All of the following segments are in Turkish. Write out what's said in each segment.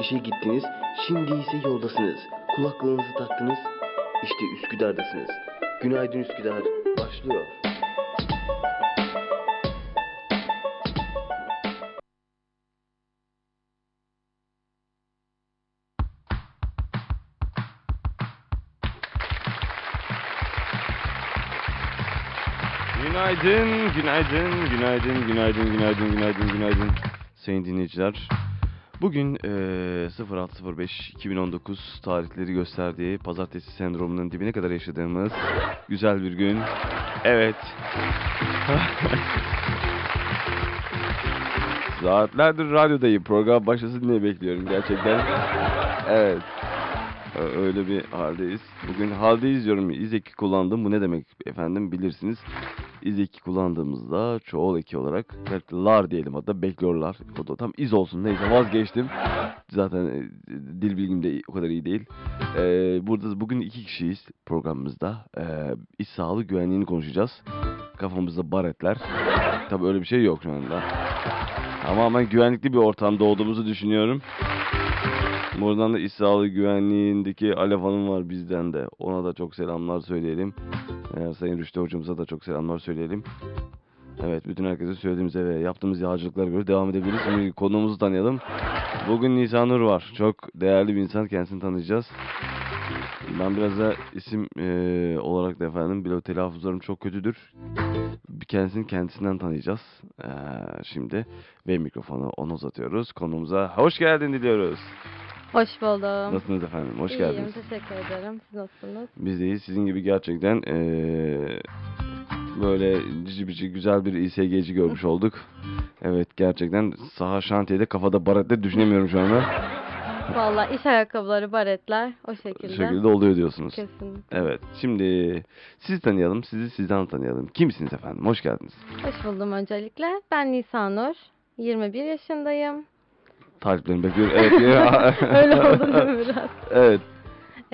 işe gittiniz, şimdi ise yoldasınız. Kulaklığınızı taktınız, işte Üsküdar'dasınız. Günaydın Üsküdar başlıyor. Günaydın, günaydın, günaydın, günaydın, günaydın, günaydın, günaydın sayın dinleyiciler. Bugün eee 06.05.2019 tarihleri gösterdiği pazartesi sendromunun dibine kadar yaşadığımız güzel bir gün. Evet. Saatlerdir radyodayım. Program başlasın diye bekliyorum gerçekten. Evet. Öyle bir haldeyiz. Bugün haldeyiz diyorum. İz eki kullandım. Bu ne demek efendim bilirsiniz. İz eki kullandığımızda çoğul eki olarak lar diyelim hatta bekliyorlar. O da tam iz olsun neyse vazgeçtim. Zaten e, dil bilgim de o kadar iyi değil. Ee, burada bugün iki kişiyiz programımızda. Ee, iş sağlığı güvenliğini konuşacağız. Kafamızda baretler. Tabii öyle bir şey yok şu anda. Tamamen güvenlikli bir ortamda olduğumuzu düşünüyorum. Buradan da İş Sağlığı Güvenliği'ndeki Alev Hanım var bizden de. Ona da çok selamlar söyleyelim. Eğer Sayın Rüştü hocamıza da çok selamlar söyleyelim. Evet, bütün herkese söylediğimiz ve yaptığımız yağcılıklara göre devam edebiliriz. Şimdi konuğumuzu tanıyalım. Bugün Nisan Nur var. Çok değerli bir insan. Kendisini tanıyacağız. Ben biraz da isim eee, olarak da efendim bilo telaffuzlarım çok kötüdür. Kendisini kendisinden tanıyacağız. Eee, şimdi ve mikrofonu ona uzatıyoruz. Konumuza hoş geldin diliyoruz. Hoş buldum. Nasılsınız efendim? Hoş İyiyim, geldiniz. teşekkür ederim. Siz nasılsınız? Biz de iyiyiz. Sizin gibi gerçekten eee, böyle cici bici güzel bir İSG'ci görmüş olduk. Evet gerçekten saha şantiyede kafada baretle düşünemiyorum şu anda. Vallahi iş ayakkabıları, baretler o Bu şekilde. şekilde oluyor diyorsunuz. Kesin. Evet. Şimdi sizi tanıyalım. Sizi sizden tanıyalım. Kimsiniz efendim? Hoş geldiniz. Hoş buldum öncelikle. Ben Nisanur. 21 yaşındayım. Tariflerini bekliyorum. Evet. Öyle oldu değil mi biraz? evet.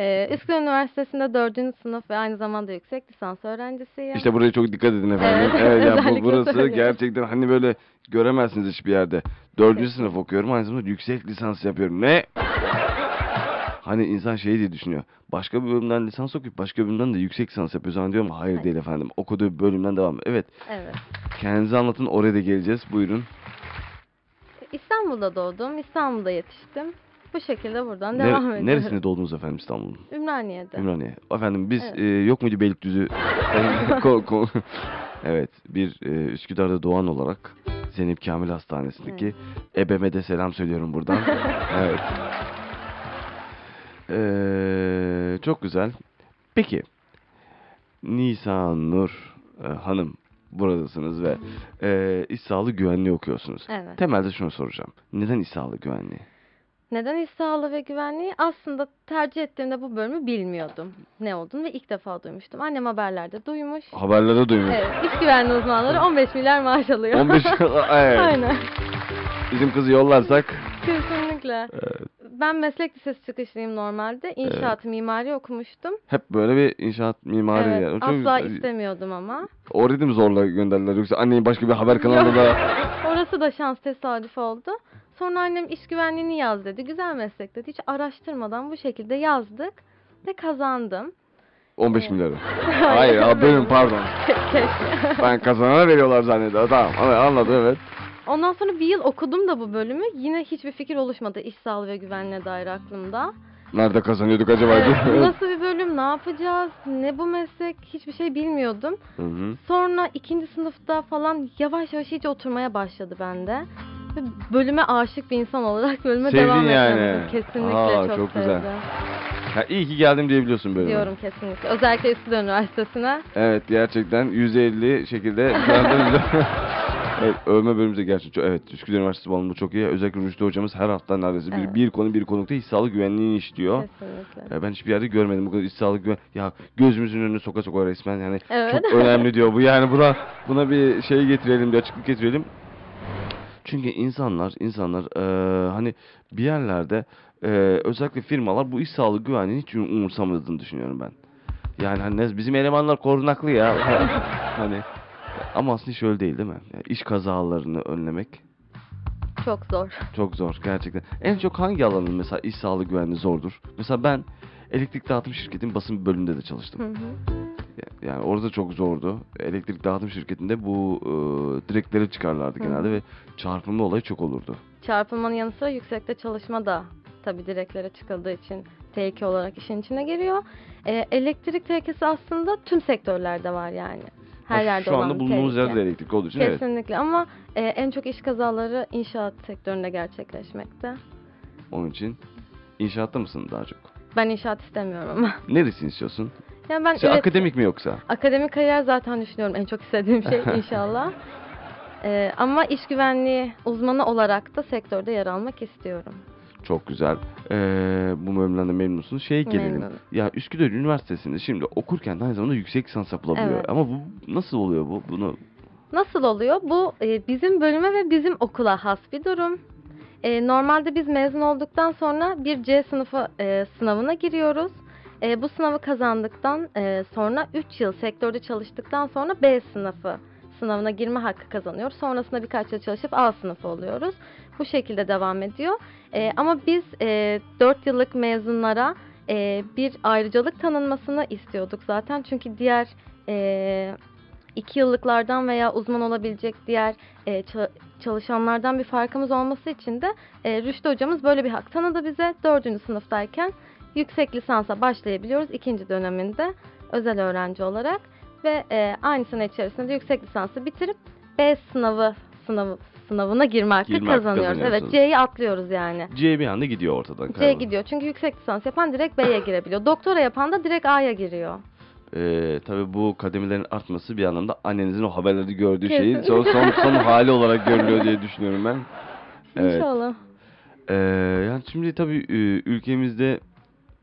Ee, Üsküdar Üniversitesi'nde 4. sınıf ve aynı zamanda yüksek lisans öğrencisiyim. İşte buraya çok dikkat edin efendim. Evet, Evet, yani bu, burası söylüyorum. gerçekten hani böyle göremezsiniz hiçbir yerde. Dördüncü sınıf okuyorum aynı zamanda yüksek lisans yapıyorum. Ne? Hani insan şey diye düşünüyor. Başka bir bölümden lisans okuyup başka bir bölümden de yüksek lisans yapıyor zannediyorum. Hayır Hayır. değil efendim. Okuduğu bölümden devam. Evet. Evet. Kendinizi anlatın. Oraya da geleceğiz. Buyurun. İstanbul'da doğdum. İstanbul'da yetiştim. Bu şekilde buradan Ner- devam ediyorum. neresinde doğdunuz efendim İstanbul'un? Ümraniye'de. Ümraniye. Efendim biz Evet. e, yok muydu Beylikdüzü? Ko- ko- evet bir e, Üsküdar'da doğan olarak Zeynep Kamil Hastanesi'ndeki ebeme de selam söylüyorum buradan. evet. Ee, çok güzel. Peki Nisan Nur e, Hanım buradasınız ve e, iş sağlığı güvenliği okuyorsunuz. Evet. Temelde şunu soracağım. Neden iş sağlığı güvenliği? Neden iş sağlığı ve güvenliği? Aslında tercih ettiğimde bu bölümü bilmiyordum ne olduğunu ve ilk defa duymuştum. Annem haberlerde duymuş. Haberlerde duymuş. Evet, iş güvenliği uzmanları 15 milyar maaş alıyor. 15 evet. Aynen. Bizim kızı yollarsak Kesinlikle. Ben meslek lisesi çıkışlıyım normalde. İnşaat mimari okumuştum. hep böyle bir inşaat mimari evet, yani. Çok- asla istemiyordum ama. Orada mi zorla gönderdiler yoksa anneyi başka bir haber kanalında da Orası da şans tesadüf oldu. Sonra annem iş güvenliğini yaz dedi. Güzel meslek dedi. Hiç araştırmadan bu şekilde yazdık ve kazandım. 15 milyarı. Hayır ha, bölüm pardon. Ben kazanana veriyorlar zannediyorum. Tamam evet, anladım evet. Ondan sonra bir yıl okudum da bu bölümü. Yine hiçbir fikir oluşmadı iş sağlığı ve güvenliğe dair aklımda. Nerede kazanıyorduk acaba? Evet, nasıl bir bölüm, ne yapacağız, ne bu meslek hiçbir şey bilmiyordum. Hı hı. Sonra ikinci sınıfta falan yavaş yavaş iyice oturmaya başladı bende. Bölüme aşık bir insan olarak bölüme Sevdin devam yani. ediyorum. Kesinlikle Aa, çok, çok sevdim. güzel. Ha, iyi ki geldim diyebiliyorsun bölüme. Diyorum kesinlikle. Özellikle Üsküdar Üniversitesi'ne. Evet gerçekten %50 şekilde Evet, övme bölümümüzde gerçekten çok, evet Üsküdar Üniversitesi bağlamında çok iyi. Özellikle Rüştü hocamız her hafta neredeyse Evet. bir, bir konu bir konukta iş sağlığı güvenliğini işliyor. Kesinlikle. Ya ben hiçbir yerde görmedim bu kadar iş sağlığı güven. Ya gözümüzün önüne soka soka resmen yani Evet. çok önemli diyor bu. Yani buna buna bir şey getirelim, bir açıklık getirelim. Çünkü insanlar insanlar eee, hani bir yerlerde eee, özellikle firmalar bu iş sağlığı güvenliğini hiç umursamadığını düşünüyorum ben. Yani hani bizim elemanlar korunaklı ya. hani ama aslında hiç öyle değil değil mi? Yani iş kazalarını önlemek Çok zor. Çok zor gerçekten. En çok hangi alanın mesela iş sağlığı güvenliği zordur? Mesela ben elektrik dağıtım şirketinin basın bölümünde de çalıştım. Hı hı. Yani orada çok zordu. Elektrik dağıtım şirketinde bu e, direkleri çıkarlardı Hı. genelde ve çarpılma olayı çok olurdu. Çarpılmanın yanı sıra yüksekte çalışma da tabii direklere çıkıldığı için tehlike olarak işin içine giriyor. Ee, elektrik tehlikesi aslında tüm sektörlerde var yani. Her Ha, yerde Şu olan anda bulunduğumuz tehlike. yerde de elektrik olduğu için evet. Kesinlikle ama e, en çok iş kazaları inşaat sektöründe gerçekleşmekte. Onun için inşaatta mısın daha çok? Ben inşaat istemiyorum ama. Neresini istiyorsun? Yani ben üret- akademik mi yoksa? akademik kariyer zaten düşünüyorum en çok istediğim şey inşallah. Ee, ama iş güvenliği uzmanı olarak da sektörde yer almak istiyorum. Çok güzel. Ee, bu bölümden de memnunsunuz. Şeye gelelim. Memnunum. Ya Üsküdar Üniversitesi'nde şimdi okurken de aynı zamanda yüksek lisans yapılabiliyor. Evet. Ama bu nasıl oluyor bu? Bunu Nasıl oluyor? Bu e, bizim bölüme ve bizim okula has bir durum. E, normalde biz mezun olduktan sonra bir C sınıfı e, sınavına giriyoruz. E, bu sınavı kazandıktan e, sonra 3 yıl sektörde çalıştıktan sonra B sınıfı sınavına girme hakkı kazanıyoruz. Sonrasında birkaç yıl çalışıp A sınıfı oluyoruz. Bu şekilde devam ediyor. E, ama biz e, 4 yıllık mezunlara e, bir ayrıcalık tanınmasını istiyorduk zaten. Çünkü diğer e, iki yıllıklardan veya uzman olabilecek diğer e, ça- çalışanlardan bir farkımız olması için de e, Rüştü hocamız böyle bir hak tanıdı bize. Dördüncü sınıftayken yüksek lisansa başlayabiliyoruz ikinci döneminde özel öğrenci olarak ve e, aynı sene içerisinde de yüksek lisansı bitirip B sınavı sınavı sınavına girme hakkı Girme hakkı kazanıyoruz. Evet. C'yi atlıyoruz yani. C bir anda gidiyor ortadan. C gidiyor çünkü yüksek lisans yapan direkt B'ye girebiliyor. Doktora yapan da direkt A'ya giriyor. Ee, tabii bu kademelerin artması bir anlamda annenizin o haberleri gördüğü şeyin Kesinlikle. son, son, son hali olarak görülüyor diye düşünüyorum ben. Evet. İnşallah. Ee, yani şimdi tabii e, ülkemizde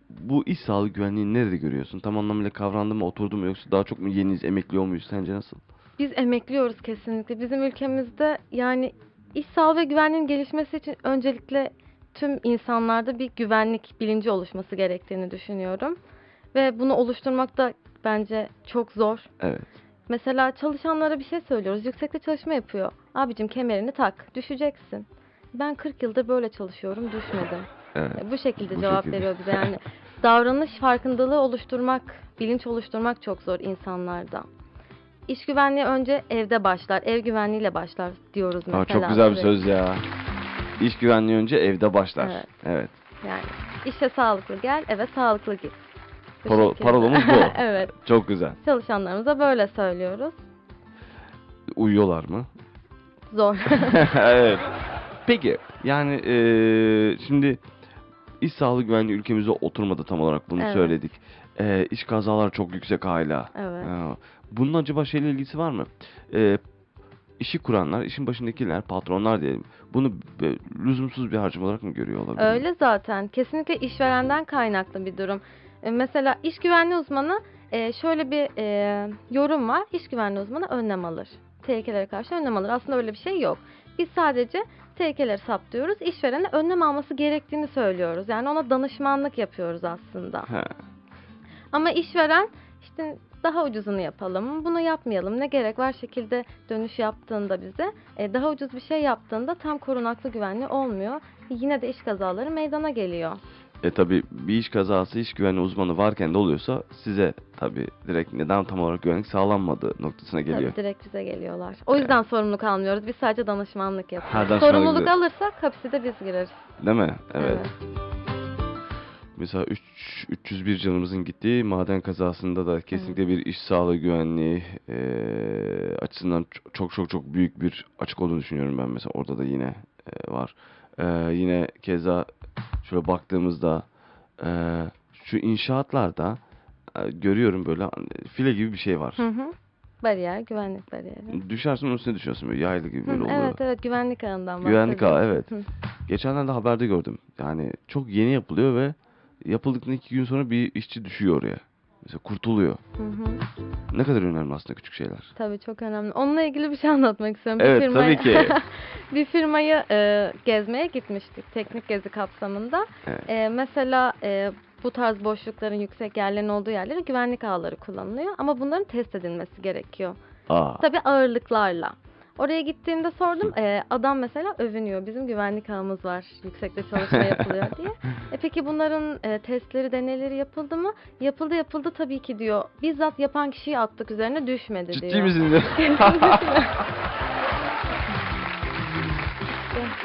bu iş sağlığı güvenliğini nerede görüyorsun? Tam anlamıyla kavrandı mı, oturdu mu yoksa daha çok mu yeniyiz, emekli olmuyuz? Sence nasıl? Biz emekliyoruz kesinlikle. Bizim ülkemizde yani iş sağlığı ve güvenliğin gelişmesi için öncelikle tüm insanlarda bir güvenlik bilinci oluşması gerektiğini düşünüyorum. Ve bunu oluşturmak da bence çok zor. Evet. Mesela çalışanlara bir şey söylüyoruz. Yüksekte çalışma yapıyor. Abicim kemerini tak, düşeceksin. Ben 40 yıldır böyle çalışıyorum, düşmedim. Evet. E, Bu şekilde Bu cevap şekilde. veriyor bize. Yani davranış farkındalığı oluşturmak, bilinç oluşturmak çok zor insanlarda. İş güvenliği önce evde başlar, ev güvenliğiyle başlar diyoruz mesela. Aa, çok güzel bir söz ya. İş güvenliği önce evde başlar. Evet. Evet. Yani işe sağlıklı gel, eve sağlıklı git. Bu Paro- şekilde. parolumuz bu. evet, Çok güzel. çalışanlarımıza böyle söylüyoruz. Uyuyorlar mı? Zor. evet. Peki yani eee, şimdi iş sağlığı güvenliği ülkemizde oturmadı tam olarak bunu Evet. söyledik. Eee iş kazalar çok yüksek hala. evet. Ha, Bunun acaba şeyle ilgisi var mı? Eee işi kuranlar, işin başındakiler, patronlar diyelim. Bunu lüzumsuz bir harcama olarak mı görüyor olabilir? Öyle zaten. Kesinlikle işverenden kaynaklı bir durum. E, Mesela iş güvenliği uzmanı e, şöyle bir e, yorum var. İş güvenliği uzmanı önlem alır. Tehlikelere karşı önlem alır. Aslında öyle bir şey yok. Biz sadece tehlikeleri saptıyoruz. İşverene önlem alması gerektiğini söylüyoruz. Yani ona danışmanlık yapıyoruz aslında. He. Ama işveren işte daha ucuzunu yapalım, bunu yapmayalım, ne gerek var şekilde dönüş yaptığında bize e, daha ucuz bir şey yaptığında tam korunaklı güvenli olmuyor. Yine de iş kazaları meydana geliyor. E tabi bir iş kazası iş güvenliği uzmanı varken de oluyorsa size tabi direkt neden tam olarak güvenlik sağlanmadığı noktasına geliyor. Tabii direkt bize geliyorlar. O yüzden sorumluluk almıyoruz. Biz sadece danışmanlık yapıyoruz. Ha, danışmanlık Sorumluluk güzel. alırsak hapsi de biz gireriz. Değil mi? Evet. Mesela üç- 301 canımızın gittiği maden kazasında da kesinlikle bir iş sağlığı güvenliği eee, açısından çok çok çok büyük bir açık olduğunu düşünüyorum ben mesela orada da yine eee, var. Eee, yine keza şöyle baktığımızda eee, şu inşaatlarda eee, görüyorum böyle hani file gibi bir şey var. Hı hı. Bariyer, güvenlik bariyeri. Düşersin onun üstüne düşüyorsun böyle yaylı gibi Hı, böyle oluyor. evet evet güvenlik ağından Güvenlik ağı, evet. Hı. Geçenlerde haberde gördüm. Yani çok yeni yapılıyor ve yapıldıktan iki gün sonra bir işçi düşüyor oraya. Mesela kurtuluyor. Hı hı. Ne kadar önemli aslında küçük şeyler. Tabii çok önemli. Onunla ilgili bir şey anlatmak istiyorum. Evet, bir firmayı, tabii ki. bir firmayı e, gezmeye gitmiştik teknik gezi kapsamında. Evet. E, mesela e, bu tarz boşlukların yüksek yerlerin olduğu yerlere güvenlik ağları kullanılıyor. Ama bunların test edilmesi gerekiyor. Aa, Tabii ağırlıklarla. Oraya gittiğimde sordum. E, adam mesela övünüyor. Bizim güvenlik ağımız var. Yüksekte çalışma yapılıyor diye. E, peki bunların e, testleri, deneyleri yapıldı mı? Yapıldı yapıldı tabii ki diyor. Bizzat yapan kişiyi attık üzerine düşmedi diyor. Ciddi misin?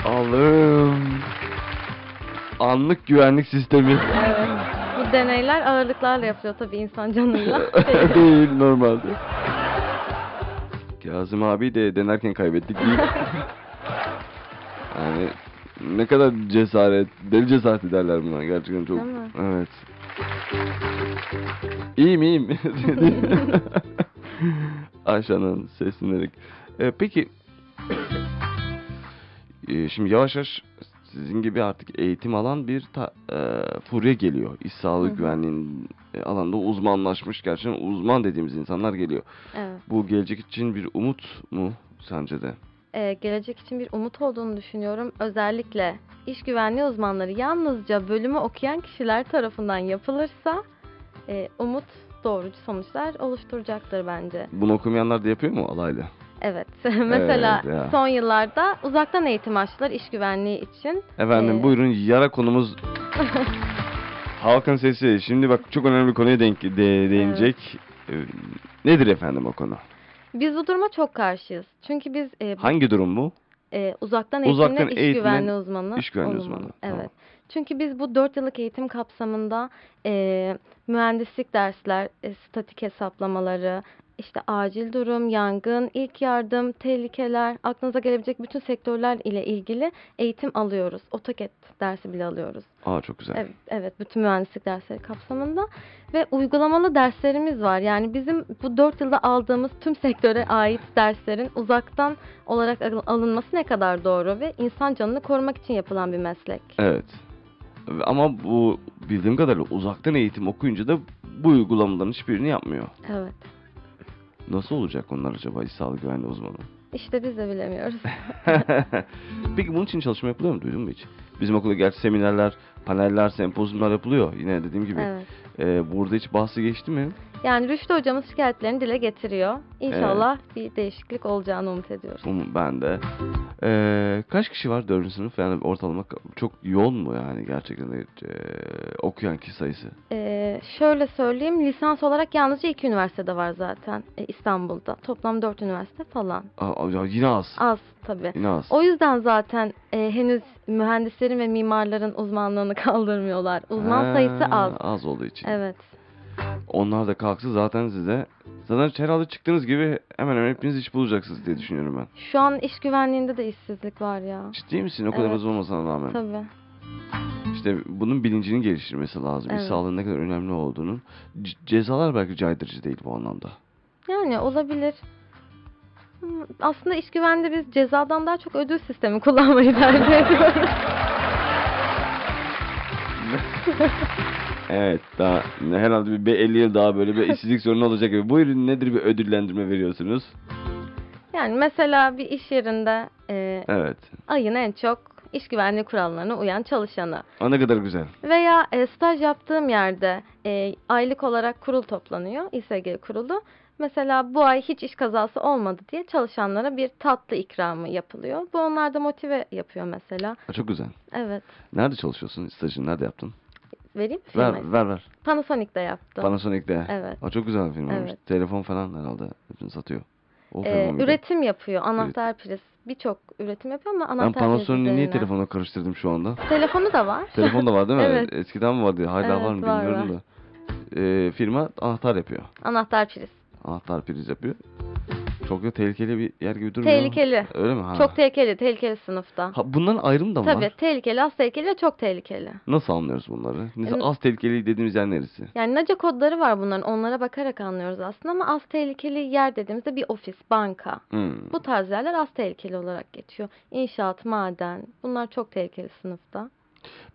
Allah'ım. Anlık güvenlik sistemi. Evet. Bu deneyler ağırlıklarla yapılıyor tabii insan canıyla. Değil normalde. Kazım abi de denerken kaybettik yani ne kadar cesaret, deli cesareti derler buna gerçekten çok. Değil mi? Evet. İyiyim iyiyim. Ayşe'nin seslenerek. Ee, peki Ee, şimdi yavaş yavaş sizin gibi artık eğitim alan bir ta, e, furya geliyor. İş sağlığı Hı hı. güvenliğinin e, alanında uzmanlaşmış gerçekten uzman dediğimiz insanlar geliyor. evet. Bu gelecek için bir umut mu sence de? Ee, gelecek için bir umut olduğunu düşünüyorum. Özellikle iş güvenliği uzmanları yalnızca bölümü okuyan kişiler tarafından yapılırsa e, umut doğrucu sonuçlar oluşturacaktır bence. Bunu okumayanlar da yapıyor mu alaylı? Evet. Mesela Evet ya. son yıllarda uzaktan eğitim açtılar iş güvenliği için. Efendim Ee, buyurun yara konumuz halkın sesi. Şimdi bak çok önemli bir konuya denk de- değinecek. Ee, Nedir efendim o konu? Biz bu duruma çok karşıyız. Çünkü biz e, Hangi durum bu? e, uzaktan eğitimle Uzaktan iş güvenliği uzmanı iş güvenliği olunmalı. uzmanı, Evet. tamam. Çünkü biz bu 4 yıllık eğitim kapsamında e, mühendislik dersler, e, statik hesaplamaları, işte acil durum, yangın, ilk yardım, tehlikeler, aklınıza gelebilecek bütün sektörler ile ilgili eğitim alıyoruz. AutoCAD dersi bile alıyoruz. Aa çok güzel. Evet, evet bütün mühendislik dersleri kapsamında ve uygulamalı derslerimiz var. Yani bizim bu 4 yılda aldığımız tüm sektöre ait derslerin uzaktan olarak al- alınması ne kadar doğru ve insan canını korumak için yapılan bir meslek. Evet. Ama bu bildiğim kadarıyla uzaktan eğitim okuyunca da bu uygulamaların hiçbirini yapmıyor. Evet. Nasıl olacak onlar acaba iş sağlığı güvenliği uzmanı? İşte biz de bilemiyoruz. Peki bunun için çalışma yapılıyor mu? Duydun mu hiç? Bizim okulda gerçi seminerler, paneller, sempozyumlar yapılıyor. Yine dediğim gibi. evet. Ee, burada hiç bahsi geçti mi? Yani Rüştü hocamız şikayetlerini dile getiriyor. İnşallah bir değişiklik olacağını umut ediyoruz. Um, ben de. Ee, kaç kişi var dördüncü sınıf? Yani ortalama çok yoğun mu yani gerçekten ee, okuyan kişi sayısı? Ee, şöyle söyleyeyim, lisans olarak yalnızca iki üniversitede var zaten e, İstanbul'da. Toplam dört üniversite falan. Aa, yine az. Az tabii. Yine az. O yüzden zaten e, henüz mühendislerin ve mimarların uzmanlığını kaldırmıyorlar. Uzman Ha, sayısı az. Az olduğu için. Evet. Onlar da kalksa zaten size zaten herhalde çıktığınız gibi hemen hemen hepiniz iş bulacaksınız diye düşünüyorum ben. Şu an iş güvenliğinde de işsizlik var ya. Ciddi misin? O kadar Evet. az olmasına rağmen. Tabii. İşte bunun bilincinin geliştirmesi lazım. İş Evet. sağlığının ne kadar önemli olduğunun. C- cezalar belki caydırıcı değil bu anlamda. Yani olabilir. Aslında iş güvenliğinde biz cezadan daha çok ödül sistemi kullanmayı tercih ediyoruz. Evet daha herhalde bir be- 50 yıl daha böyle bir işsizlik sorunu olacak gibi. Buyurun nedir bir ödüllendirme veriyorsunuz? Yani mesela bir iş yerinde e, Evet. ayın en çok iş güvenliği kurallarına uyan çalışanı Aa, ne kadar güzel. veya e, staj yaptığım yerde e, aylık olarak kurul toplanıyor, İSG kurulu. Mesela bu ay hiç iş kazası olmadı diye çalışanlara bir tatlı ikramı yapılıyor. Bu onlarda motive yapıyor mesela. Çok güzel. Evet. Nerede çalışıyorsun? Stajını nerede yaptın? Vereyim mi firmayı? Ver ver ver. Panasonic'te yaptım. Panasonic'te. Evet. Aa, çok güzel bir firmaymış. Evet. Telefon falan herhalde hepsini satıyor. O Ee, üretim yapıyor. Anahtar priz. Birçok üretim yapıyor ama Ben anahtar priz Panasonic'i niye telefona karıştırdım şu anda? Telefonu da var. Telefon da var değil mi? Evet. Eskiden mi vardı? Hala Evet, var mı var, bilmiyorum var. da. Ee, firma anahtar yapıyor. Anahtar priz. Anahtar priz yapıyor. Çok da tehlikeli bir yer gibi durmuyor. Tehlikeli. Öyle mi? Ha. Çok tehlikeli. Tehlikeli sınıfta. Ha, bunların ayrımı da mı Tabii var? tehlikeli, az tehlikeli ve çok tehlikeli. Nasıl anlıyoruz bunları? Mesela Yani- az tehlikeli dediğimiz yer neresi? Yani NACA kodları var bunların. Onlara bakarak anlıyoruz aslında ama az tehlikeli yer dediğimizde bir ofis, banka. Hmm. Bu tarz yerler az tehlikeli olarak geçiyor. İnşaat, maden. Bunlar çok tehlikeli sınıfta.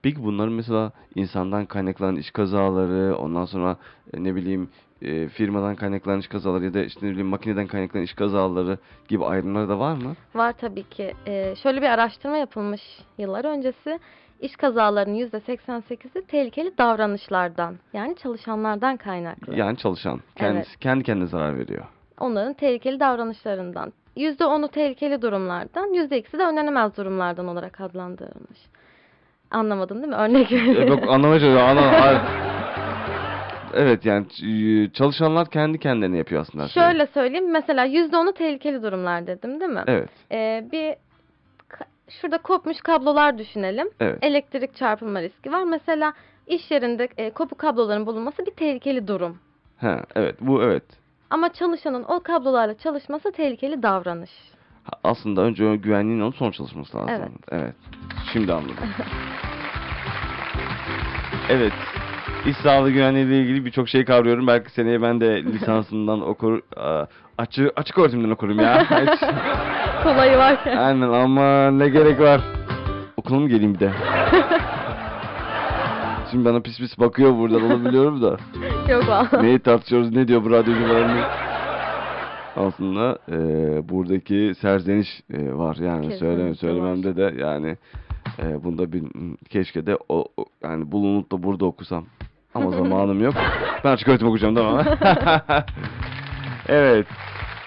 Peki bunların mesela insandan kaynaklanan iş kazaları, ondan sonra e, ne bileyim e, firmadan kaynaklanan iş kazaları ya da işte ne bileyim makineden kaynaklanan iş kazaları gibi ayrımları da var mı? Var tabii ki. Ee, şöyle bir araştırma yapılmış yıllar öncesi. İş kazalarının %88'i tehlikeli davranışlardan yani çalışanlardan kaynaklı. Yani çalışan kendisi kendi kendine zarar veriyor. Onların tehlikeli davranışlarından. %10'u tehlikeli durumlardan, %2'si de önlenemez durumlardan olarak adlandırılmış. Anlamadın değil mi? Örnek E, veriyorum. Yok anlamaya çalışıyorum. Evet yani çalışanlar kendi kendilerine yapıyor aslında. şeyi. Şöyle söyleyeyim. Mesela %10'u tehlikeli durumlar dedim değil mi? Evet. Ee, bir şurada kopmuş kablolar düşünelim. Evet. Elektrik çarpılma riski var. Mesela iş yerinde e, kopuk kabloların bulunması bir tehlikeli durum. Ha, evet bu evet. Ama çalışanın o kablolarla çalışması tehlikeli davranış. Aslında önce o güvenliğin olup sonra çalışması lazım. Evet. Evet. Şimdi anladım. evet. İş sağlığı güvenliği ile ilgili birçok şey kavruyorum. Belki seneye ben de lisansından okur, aa, açık, öğretimden okurum ya. Kolayı varken. Aynen ama ne gerek var. Okula mı geleyim bir de? Şimdi bana pis pis bakıyor buradan onu biliyorum da. Yok valla. Neyi tartışıyoruz ne diyor bu radyocu falan. Aslında e, buradaki serzeniş e, var yani Kesinlikle söyle, var. söylememde de yani e, bunda bir keşke de o, o- yani bulunup da burada okusam ama zamanım yok. Ben açık öğretim okuyacağım tamam mı? evet.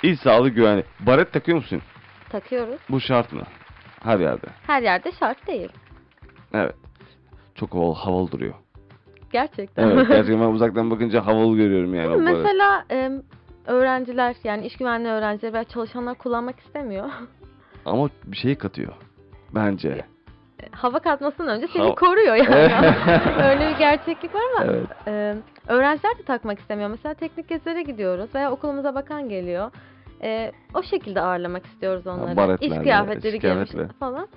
İş sağlığı güvenliği. Baret takıyor musun? Takıyoruz. Bu şart mı? Her yerde. Her yerde şart değil. Evet. Çok havalı, havalı duruyor. Gerçekten. Evet gerçekten ben uzaktan bakınca havalı görüyorum yani. Mesela e, öğrenciler yani iş güvenliği öğrencileri veya çalışanlar kullanmak istemiyor. Ama bir şey katıyor. Bence. Hava katmasından önce seni Hava- koruyor yani. Öyle bir gerçeklik var ama Evet. e, öğrenciler de takmak istemiyor. Mesela teknik gezilere gidiyoruz veya okulumuza bakan geliyor. E, o şekilde ağırlamak istiyoruz onları. baretlerle, İş kıyafetleri iş giymiş falan.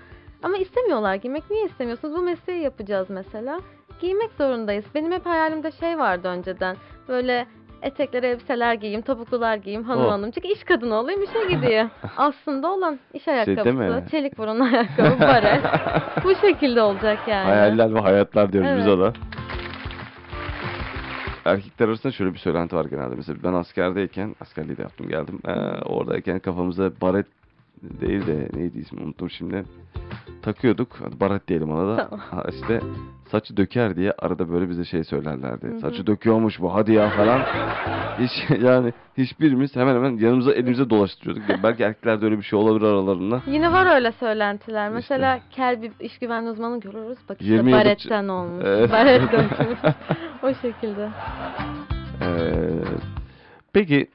Ama istemiyorlar giymek. Niye istemiyorsunuz? Bu mesleği yapacağız mesela. Giymek zorundayız. Benim hep hayalimde şey vardı önceden. Böyle etekleri elbiseler giyeyim, topuklular giyeyim, hanım Oh. hanım. Çünkü iş kadını olayım, işe gideyim. Aslında olan iş ayakkabısı, Şey değil mi? çelik burun ayakkabı, baret. Bu şekilde olacak yani. Hayaller ve hayatlar diyoruz biz Evet. ona. Erkekler arasında şöyle bir söylenti var genelde. Mesela ben askerdeyken, askerliği de yaptım geldim. Ee, oradayken kafamıza baret değil de neydi ismi unuttum şimdi. Takıyorduk. Hadi baret diyelim ona da. Tamam. Ha, işte saçı döker diye arada böyle bize şey söylerlerdi. Hı hı. Saçı döküyormuş bu hadi ya falan. Hiç, yani hiçbirimiz hemen hemen yanımıza elimize dolaştırıyorduk. Belki erkeklerde öyle bir şey olabilir aralarında. Yine var öyle söylentiler. İşte. Mesela kel bir iş güvenliği uzmanı görürüz. Bak işte 20 yıllık- baretten olmuş. Evet. Baret dökmüş. o şekilde. Evet. Peki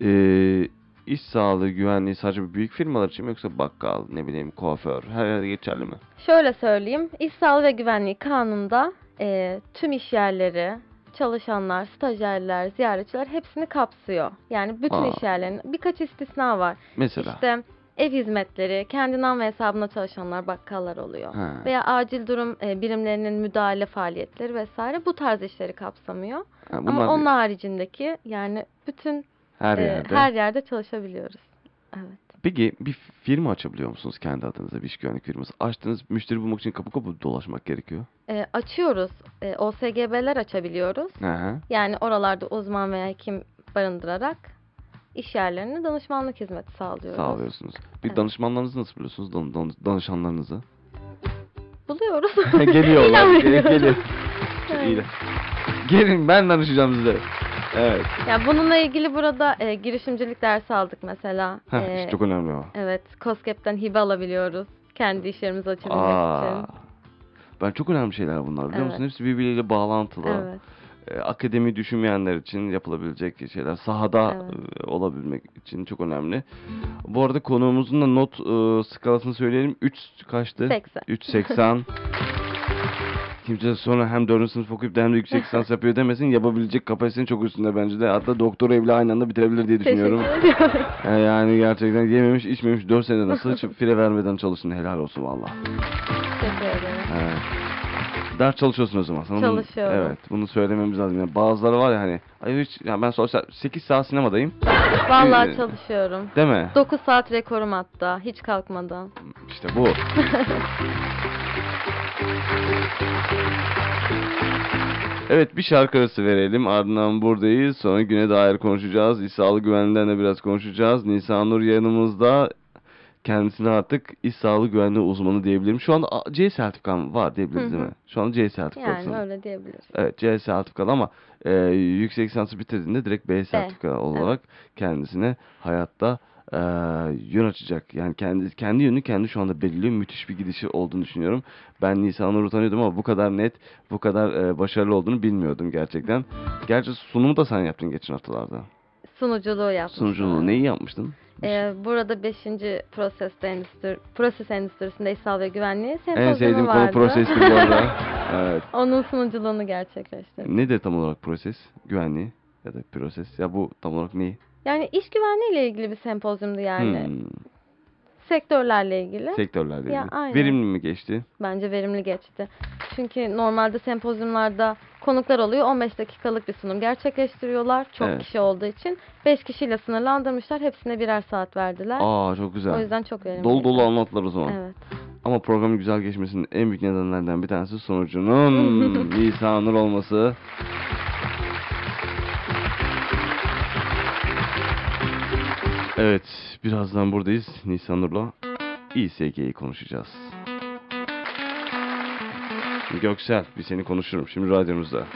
eee iş sağlığı güvenliği sadece büyük firmalar için mi yoksa bakkal, ne bileyim kuaför her yerde geçerli mi? Şöyle söyleyeyim. İş sağlığı ve güvenliği kanununda e, tüm iş yerleri, çalışanlar, stajyerler, ziyaretçiler hepsini kapsıyor. Yani bütün Aa. iş yerlerinin birkaç istisna var. Mesela. İşte ev hizmetleri, kendi nam ve hesabına çalışanlar, bakkallar oluyor. Ha. Veya acil durum e, birimlerinin müdahale faaliyetleri vesaire bu tarz işleri kapsamıyor. Ha, Ama onun haricindeki yani bütün her e, yerde. her yerde çalışabiliyoruz. Evet. Peki bir firma açabiliyor musunuz kendi adınıza bir iş güvenlik firması? Açtığınız müşteri bulmak için kapı kapı dolaşmak gerekiyor. E, açıyoruz. E, OSGB'ler açabiliyoruz. Hı. Yani oralarda uzman veya hekim barındırarak iş yerlerine danışmanlık hizmeti sağlıyoruz. Sağlıyorsunuz. Bir Evet. danışmanlarınızı nasıl buluyorsunuz? Dan- dan- danışanlarınızı. Buluyoruz. Geliyorlar. De. Gelin ben danışacağım size. Evet. Ya bununla ilgili burada e, girişimcilik dersi aldık mesela. Heh, E, çok önemli o. Evet, COSGAP'ten hibe alabiliyoruz. Kendi iş yerimizi açabilmek Aa, için. ben çok önemli şeyler bunlar biliyor musun? Evet. Hepsi birbiriyle bağlantılı. Evet. Ee, akademi düşünmeyenler için yapılabilecek şeyler. Sahada Evet. e, olabilmek için çok önemli. Bu arada konuğumuzun da not e, skalasını söyleyelim. 3 kaçtı? 80. 3.80. Kimse sonra hem 4. sınıf okuyup da hem de yüksek lisans yapıyor demesin. Yapabilecek kapasitenin çok üstünde bence de. Hatta doktora evli aynı anda bitirebilir diye düşünüyorum. Teşekkür ediyorum. E, Yani gerçekten yememiş içmemiş 4 senede nasıl hiç fire vermeden çalışsın helal olsun valla. Teşekkür ederim. Evet. Ders çalışıyorsun o zaman. Sana bunu- Çalışıyorum. evet. Bunu söylememiz lazım. Yani bazıları var ya hani. Ay hiç ya ben sonuçta 8 saat sinemadayım. Vallahi Ee, çalışıyorum. Değil mi? 9 saat rekorum hatta. Hiç kalkmadan. İşte bu. Evet bir şarkı arası verelim. Ardından buradayız. Sonra güne dair konuşacağız. İş sağlığı güvenliğinden de biraz konuşacağız. Nisan Nur yanımızda. kendisine artık iş sağlığı güvenliği uzmanı diyebilirim. Şu anda A- C sertifikam var diyebiliriz değil mi? Şu anda C sertifikasın. Yani öyle diyebiliriz. Evet C sertifikalı ama e, yüksek lisansı bitirdiğinde direkt B sertifika olarak kendisine hayatta e, yön açacak. Yani kendi kendi yönünü kendi şu anda belirliyor. Müthiş bir gidişi olduğunu düşünüyorum. Ben Nisan Nur'u tanıyordum ama bu kadar net, bu kadar e, başarılı olduğunu bilmiyordum gerçekten. Gerçi sunumu da sen yaptın geçen haftalarda. Sunuculuğu yapmıştım. Sunuculuğu neyi yapmıştın? Ee, burada 5. proses endüstri, proses endüstrisinde İhsal ve güvenliği En sempozyumu sevdiğim konu vardı. prosesti bu arada. Evet. Onun sunuculuğunu gerçekleştirdim. Nedir tam olarak proses? Güvenliği ya da proses? Ya bu tam olarak ne? Yani iş güvenliği ile ilgili bir sempozyumdu yani. Hmm, Sektörlerle ilgili. sektörlerle Ya, ilgili. aynen. Verimli mi geçti? Bence verimli geçti. Çünkü normalde sempozyumlarda konuklar oluyor. 15 dakikalık bir sunum gerçekleştiriyorlar. Çok Evet. kişi olduğu için. 5 kişiyle sınırlandırmışlar. Hepsine birer saat verdiler. Aa çok güzel. O yüzden çok verimli. Dolu dolu anlattılar o zaman. Evet. Ama programın güzel geçmesinin en büyük nedenlerden bir tanesi sonucunun Nisan Nur olması. Evet, birazdan buradayız. Nisan Nur'la İSG'yi konuşacağız. Göksel, bir seni konuşurum şimdi radyomuzda.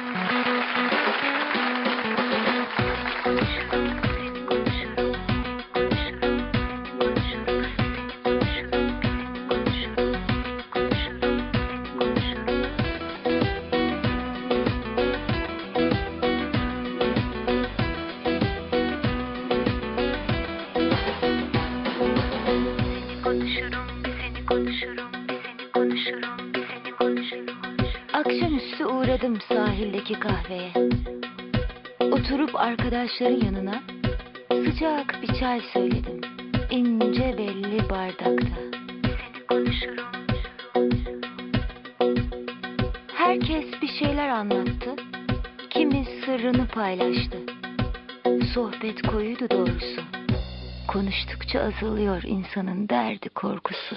Azalıyor insanın derdi korkusu.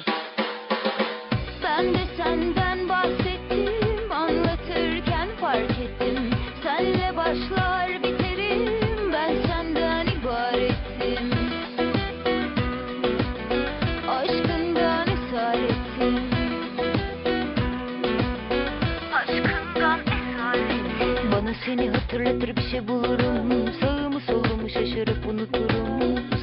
Ben de senden bahsettim, anlatırken fark ettim. Senle başlar biterim, ben senden ibarettim. Aşkından esaretim. Aşkından esaretim. Bana seni hatırlatır bir şey bulurum. Sağımı solumu şaşırıp unuturum.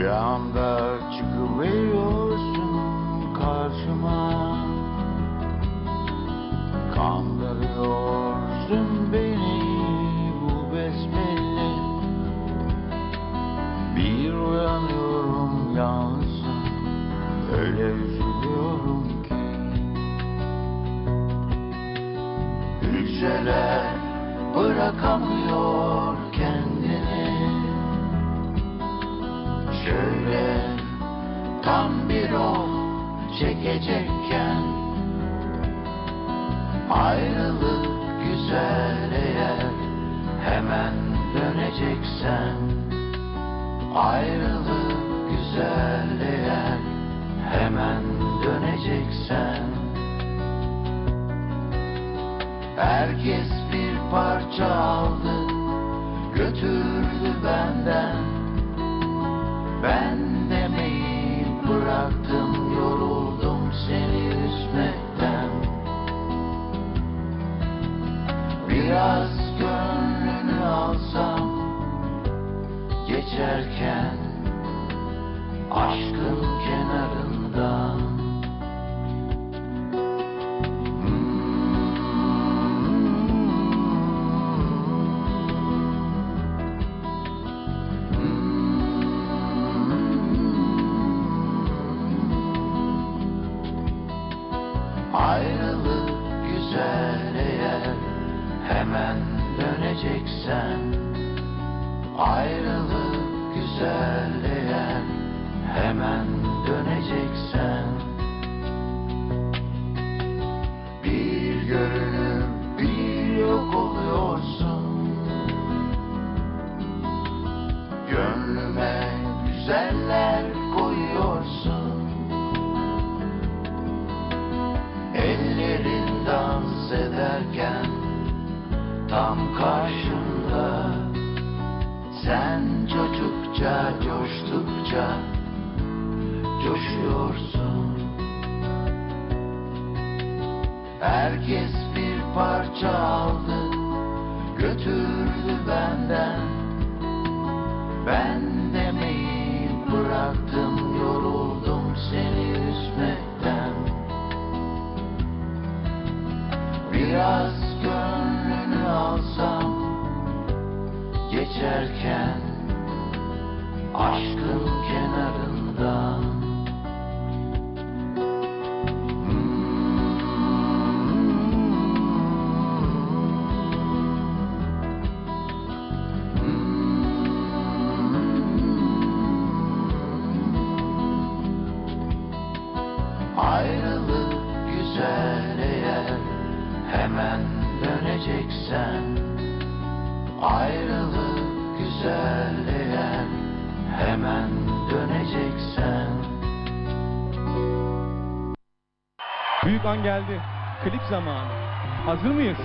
Rüyamda çıkıveriyorsun karşıma. Kandırıyorsun beni bu besbelli. Bir uyanıyorum yalnızım. Öyle üzülüyorum ki. Hücreler bırakamıyor Şöyle tam bir o çekecekken Ayrılık güzel eğer hemen döneceksen Ayrılık güzel eğer hemen döneceksen. Herkes bir parça aldı götürdü benden ben demeyi bıraktım yoruldum seni üzmekten. Biraz gönlünü alsam geçerken aşkın kenarından Ayrılık güzel geldi. Klip zamanı. Hazır mıyız?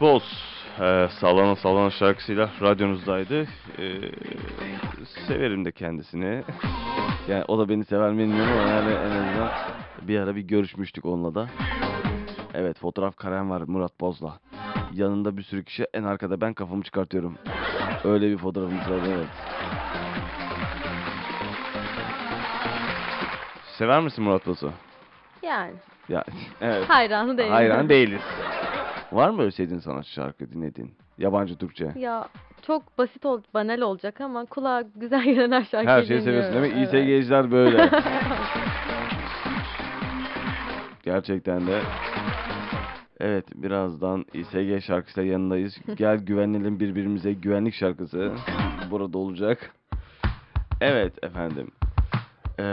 Boz e, Sallana Sallana şarkısıyla radyonuzdaydı. E, severim de kendisini. Yani o da beni sever mi bilmiyorum ama yani en azından bir ara bir görüşmüştük onunla da. Evet fotoğraf karem var Murat Boz'la. Yanında bir sürü kişi en arkada ben kafamı çıkartıyorum. Öyle bir fotoğrafımız var evet. Sever misin Murat Boz'u? Yani Ya evet. hayranı değilim. Hayran değiliz. Var mı öyle sevdiğin sanatçı şarkı dinlediğin? Yabancı Türkçe. Ya çok basit ol, banal olacak ama kulağa güzel gelen her şarkıyı Her şeyi seviyorsun değil mi? dinliyorum. İSG'ciler böyle. Gerçekten de. Evet birazdan İSG şarkısıyla yanındayız. Gel güvenelim birbirimize güvenlik şarkısı. Burada olacak. Evet efendim. Ee,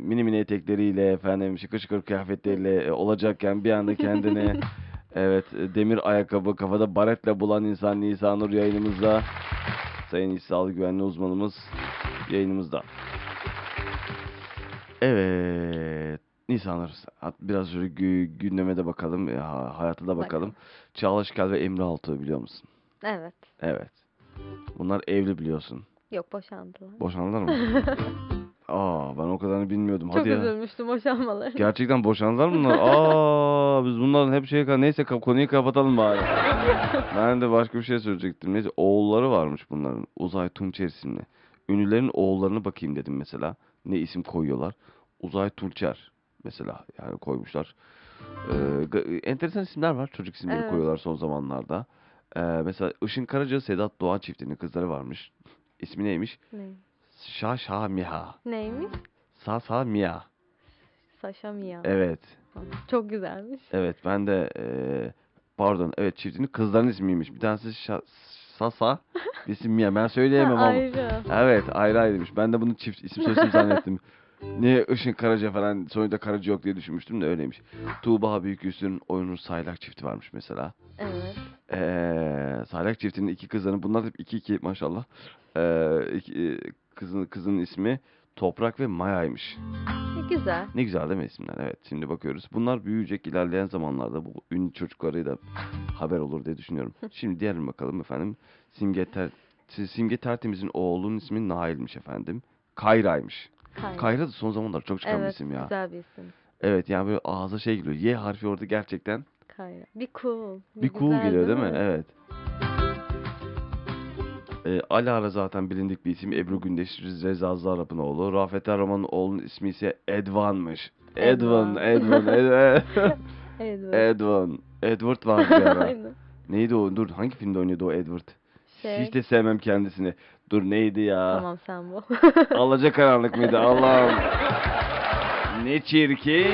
mini mini etekleriyle efendim şıkır şıkır kıyafetleriyle e, olacakken bir anda kendini evet e, demir ayakkabı kafada baretle bulan insan Nisanur yayınımızda. Sayın İş Sağlık Güvenliği uzmanımız yayınımızda. Evet. Nisanur hat- biraz şöyle gü- gündeme de bakalım, ya, hayata da bakalım. Bakalım. Çağla Şikel ve Emre Altuğ biliyor musun? Evet. Evet. Bunlar evli biliyorsun. Yok boşandılar. Boşandılar mı? Aa ben o kadarını bilmiyordum. Çok Hadi ya. üzülmüştüm boşanmaları. Gerçekten boşandılar mı bunlar? Aa biz bunların hep şey neyse konuyu kapatalım bari. ben de başka bir şey söyleyecektim. Neyse oğulları varmış bunların. Uzay Tunçer isimli. Ünlülerin oğullarını bakayım dedim mesela. Ne isim koyuyorlar? Uzay Tunçer mesela yani koymuşlar. Ee, enteresan isimler var. Çocuk isimleri Evet. koyuyorlar son zamanlarda. Ee, mesela Işın Karaca Sedat Doğan çiftinin kızları varmış. İsmi neymiş? Ne? Şa Şa Miha. Neymiş? Sa Sa Mia. Saşa Mia. Evet. Çok güzelmiş. Evet ben de eee, pardon evet çiftinin kızların ismiymiş. Bir tanesi Şa- Sasa, birisi Mia. Ben söyleyemem ama. ayrı. Evet ayrı ayrıymış. Ben de bunu çift isim soyisim zannettim. Niye Işın Karaca falan soyunda Karaca yok diye düşünmüştüm de öyleymiş. Tuğba Büyüküstün Oyunur Saylak çifti varmış mesela. Evet. Eee Saylak çiftinin iki kızlarının bunlar hep iki iki maşallah. Eee iki- e, kızın kızın ismi Toprak ve Maya'ymış. E, güzel. Ne güzel değil mi isimler? Evet şimdi bakıyoruz. Bunlar büyüyecek ilerleyen zamanlarda bu ünlü çocuklarıyla haber olur diye düşünüyorum. Şimdi diğerine bakalım efendim. Simge, Ter Simge Tertemiz'in oğlunun ismi Nail'miş efendim. Kayra'ymış. Kayra. Kayra da son zamanlar çok çıkan bir Evet, isim ya. güzel bir isim. Evet yani böyle ağza şey geliyor. Y harfi orada gerçekten Kayra. Bir cool. bir cool güzel, geliyor değil mi? Evet. Ee, Alara zaten bilindik bir isim. Ebru Gündeş, Reza Zarrab'ın oğlu. Rafet Erroman'ın oğlunun ismi ise Edvan'mış. Edvan, Edvan. Edvan, Edvan. Edward. Var bir ara. Aynen. Neydi o? Dur hangi filmde oynuyordu o Edward? Şey, Hiç de sevmem kendisini. Dur neydi ya? Tamam sen bu. Alacakaranlık mıydı? Allah'ım. Ne çirkin.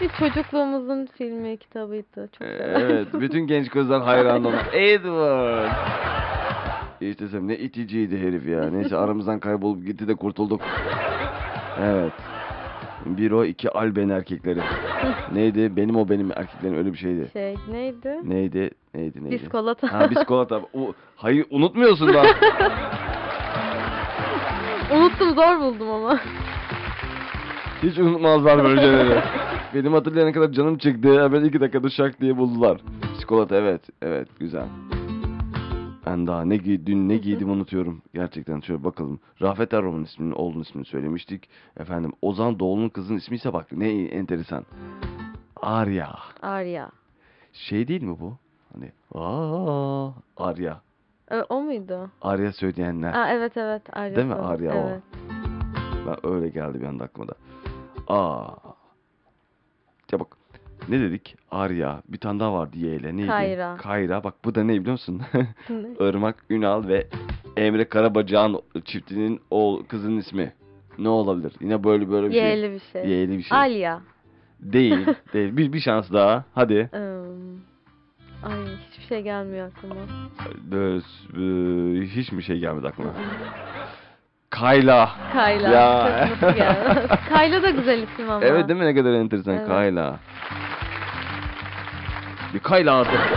Bir çocukluğumuzun filmi, kitabıydı. Çok severim. evet. Bütün genç kızlar hayran ona. Edward. İşte sen ne iticiydi herif ya. Neyse aramızdan kaybolup gitti de kurtulduk. Evet. Bir o iki alben erkekleri. Neydi? Benim o benim erkeklerim öyle bir şeydi. Şey neydi? Neydi? Neydi neydi? Biskolata. Ha biskolata. O, hayır unutmuyorsun da. Unuttum zor buldum ama. Hiç unutmazlar böyle şeyleri. Benim hatırlayana kadar canım çıktı. Hemen iki dakikada şak diye buldular. Biskolata evet. Evet güzel. Ben daha ne giy dün ne giydim unutuyorum. Gerçekten şöyle bakalım. Rafet Erroman isminin oğlunun ismini söylemiştik. Efendim Ozan Doğulu'nun kızın ismi ise bak ne enteresan. Arya. Arya. Şey değil mi bu? Hani aa Arya. Ö, o muydu? Arya söyleyenler. Aa evet evet Arya. Değil mi? Arya o. evet. Ben öyle geldi bir anda aklıma da. Aa. Ya bak ne dedik? Arya. Bir tane daha vardı Y ile. Neydi? Kayra. Kayra. Bak bu da ne biliyor musun? Irmak Ünal ve Emre Karabacak'ın çiftinin oğul kızının ismi. Ne olabilir? Yine böyle böyle bir şey. Y'li bir şey. Y'li bir şey. Alya. Değil. değil. Bir, bir şans daha. Hadi. Ay hiçbir şey gelmiyor aklıma. Böyle, e, hiç bir şey gelmedi aklıma. Kayla. Kayla. Ya. Kayla da güzel isim ama. Evet değil mi ne kadar enteresan Evet. Kayla. Bir Kayla artık.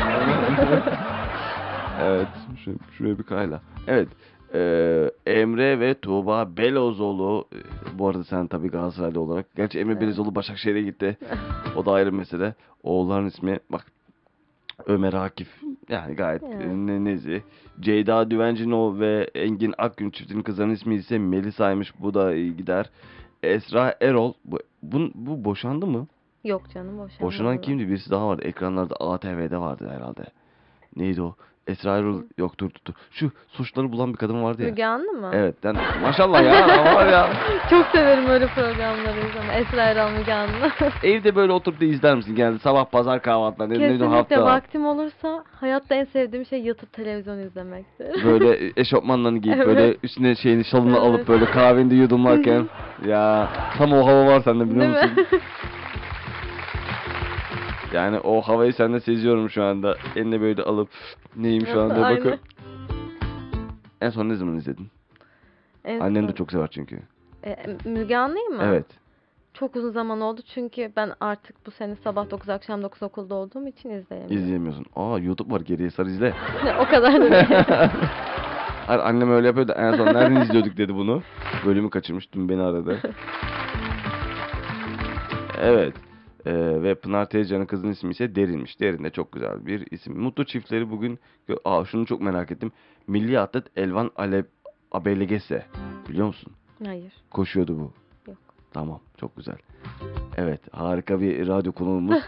evet şuraya, şuraya bir Kayla. Evet Ee, Emre ve Tuğba Belozoğlu. Ee, Bu arada sen tabii Galatasaraylı olarak. Gerçi Emre Evet. Belozoğlu Başakşehir'e gitti. O da ayrı mesele. Oğulların ismi bak Ömer Akif. Yani gayet Evet. e, ne nezi. Ceyda Düvencino ve Engin Akgün çiftinin kızlarının ismi ise Melisa'ymış. Bu da iyi gider. Esra Erol. Bu, bu, bu boşandı mı? Yok canım boşanmadı. Boşanan kimdi? Birisi daha vardı. Ekranlarda ATV'de vardı herhalde. Neydi o? Esra Erol yok dur dur. Şu suçları bulan bir kadın vardı ya. Müge Anlı mı? Evet. Ben, maşallah ya. var ya. Çok severim öyle programları izlemeyi. Esra Erol Müge Anlı. Evde böyle oturup da izler misin? Genelde sabah pazar. Ne, o Kesinlikle hafta? vaktim olursa hayatta en sevdiğim şey yatıp televizyon izlemektir. Böyle eşofmanlarını giyip Evet. böyle üstüne şeyini şalını Evet. alıp böyle kahveni de yudumlarken ya tam o hava var sende biliyor Değil musun? mi? Yani o havayı sende seziyorum şu anda. Eline böyle alıp neyim şu anda Aynen. bakıp. En son ne zaman izledin? En Annen de son- çok sever çünkü. E, Müge Anlı'yı mı? Evet. Çok uzun zaman oldu çünkü ben artık bu sene sabah 9 akşam 9 okulda olduğum için izleyemiyorum. İzleyemiyorsun. Aa YouTube var geriye sar izle. o kadar da. Hayır, annem öyle yapıyordu. En son nereden izliyorduk dedi bunu. Bölümü kaçırmış. Dün beni aradı. Evet. Ee, ve Pınar Tezcan'ın kızının ismi ise Derin'miş. Derin de çok güzel bir isim. Mutlu çiftleri bugün... Aa şunu çok merak ettim. Milli atlet Elvan Alep Abelegese. Biliyor musun? Hayır. Koşuyordu bu. Yok. Tamam. Çok güzel. Evet. Harika bir radyo konuğumuz.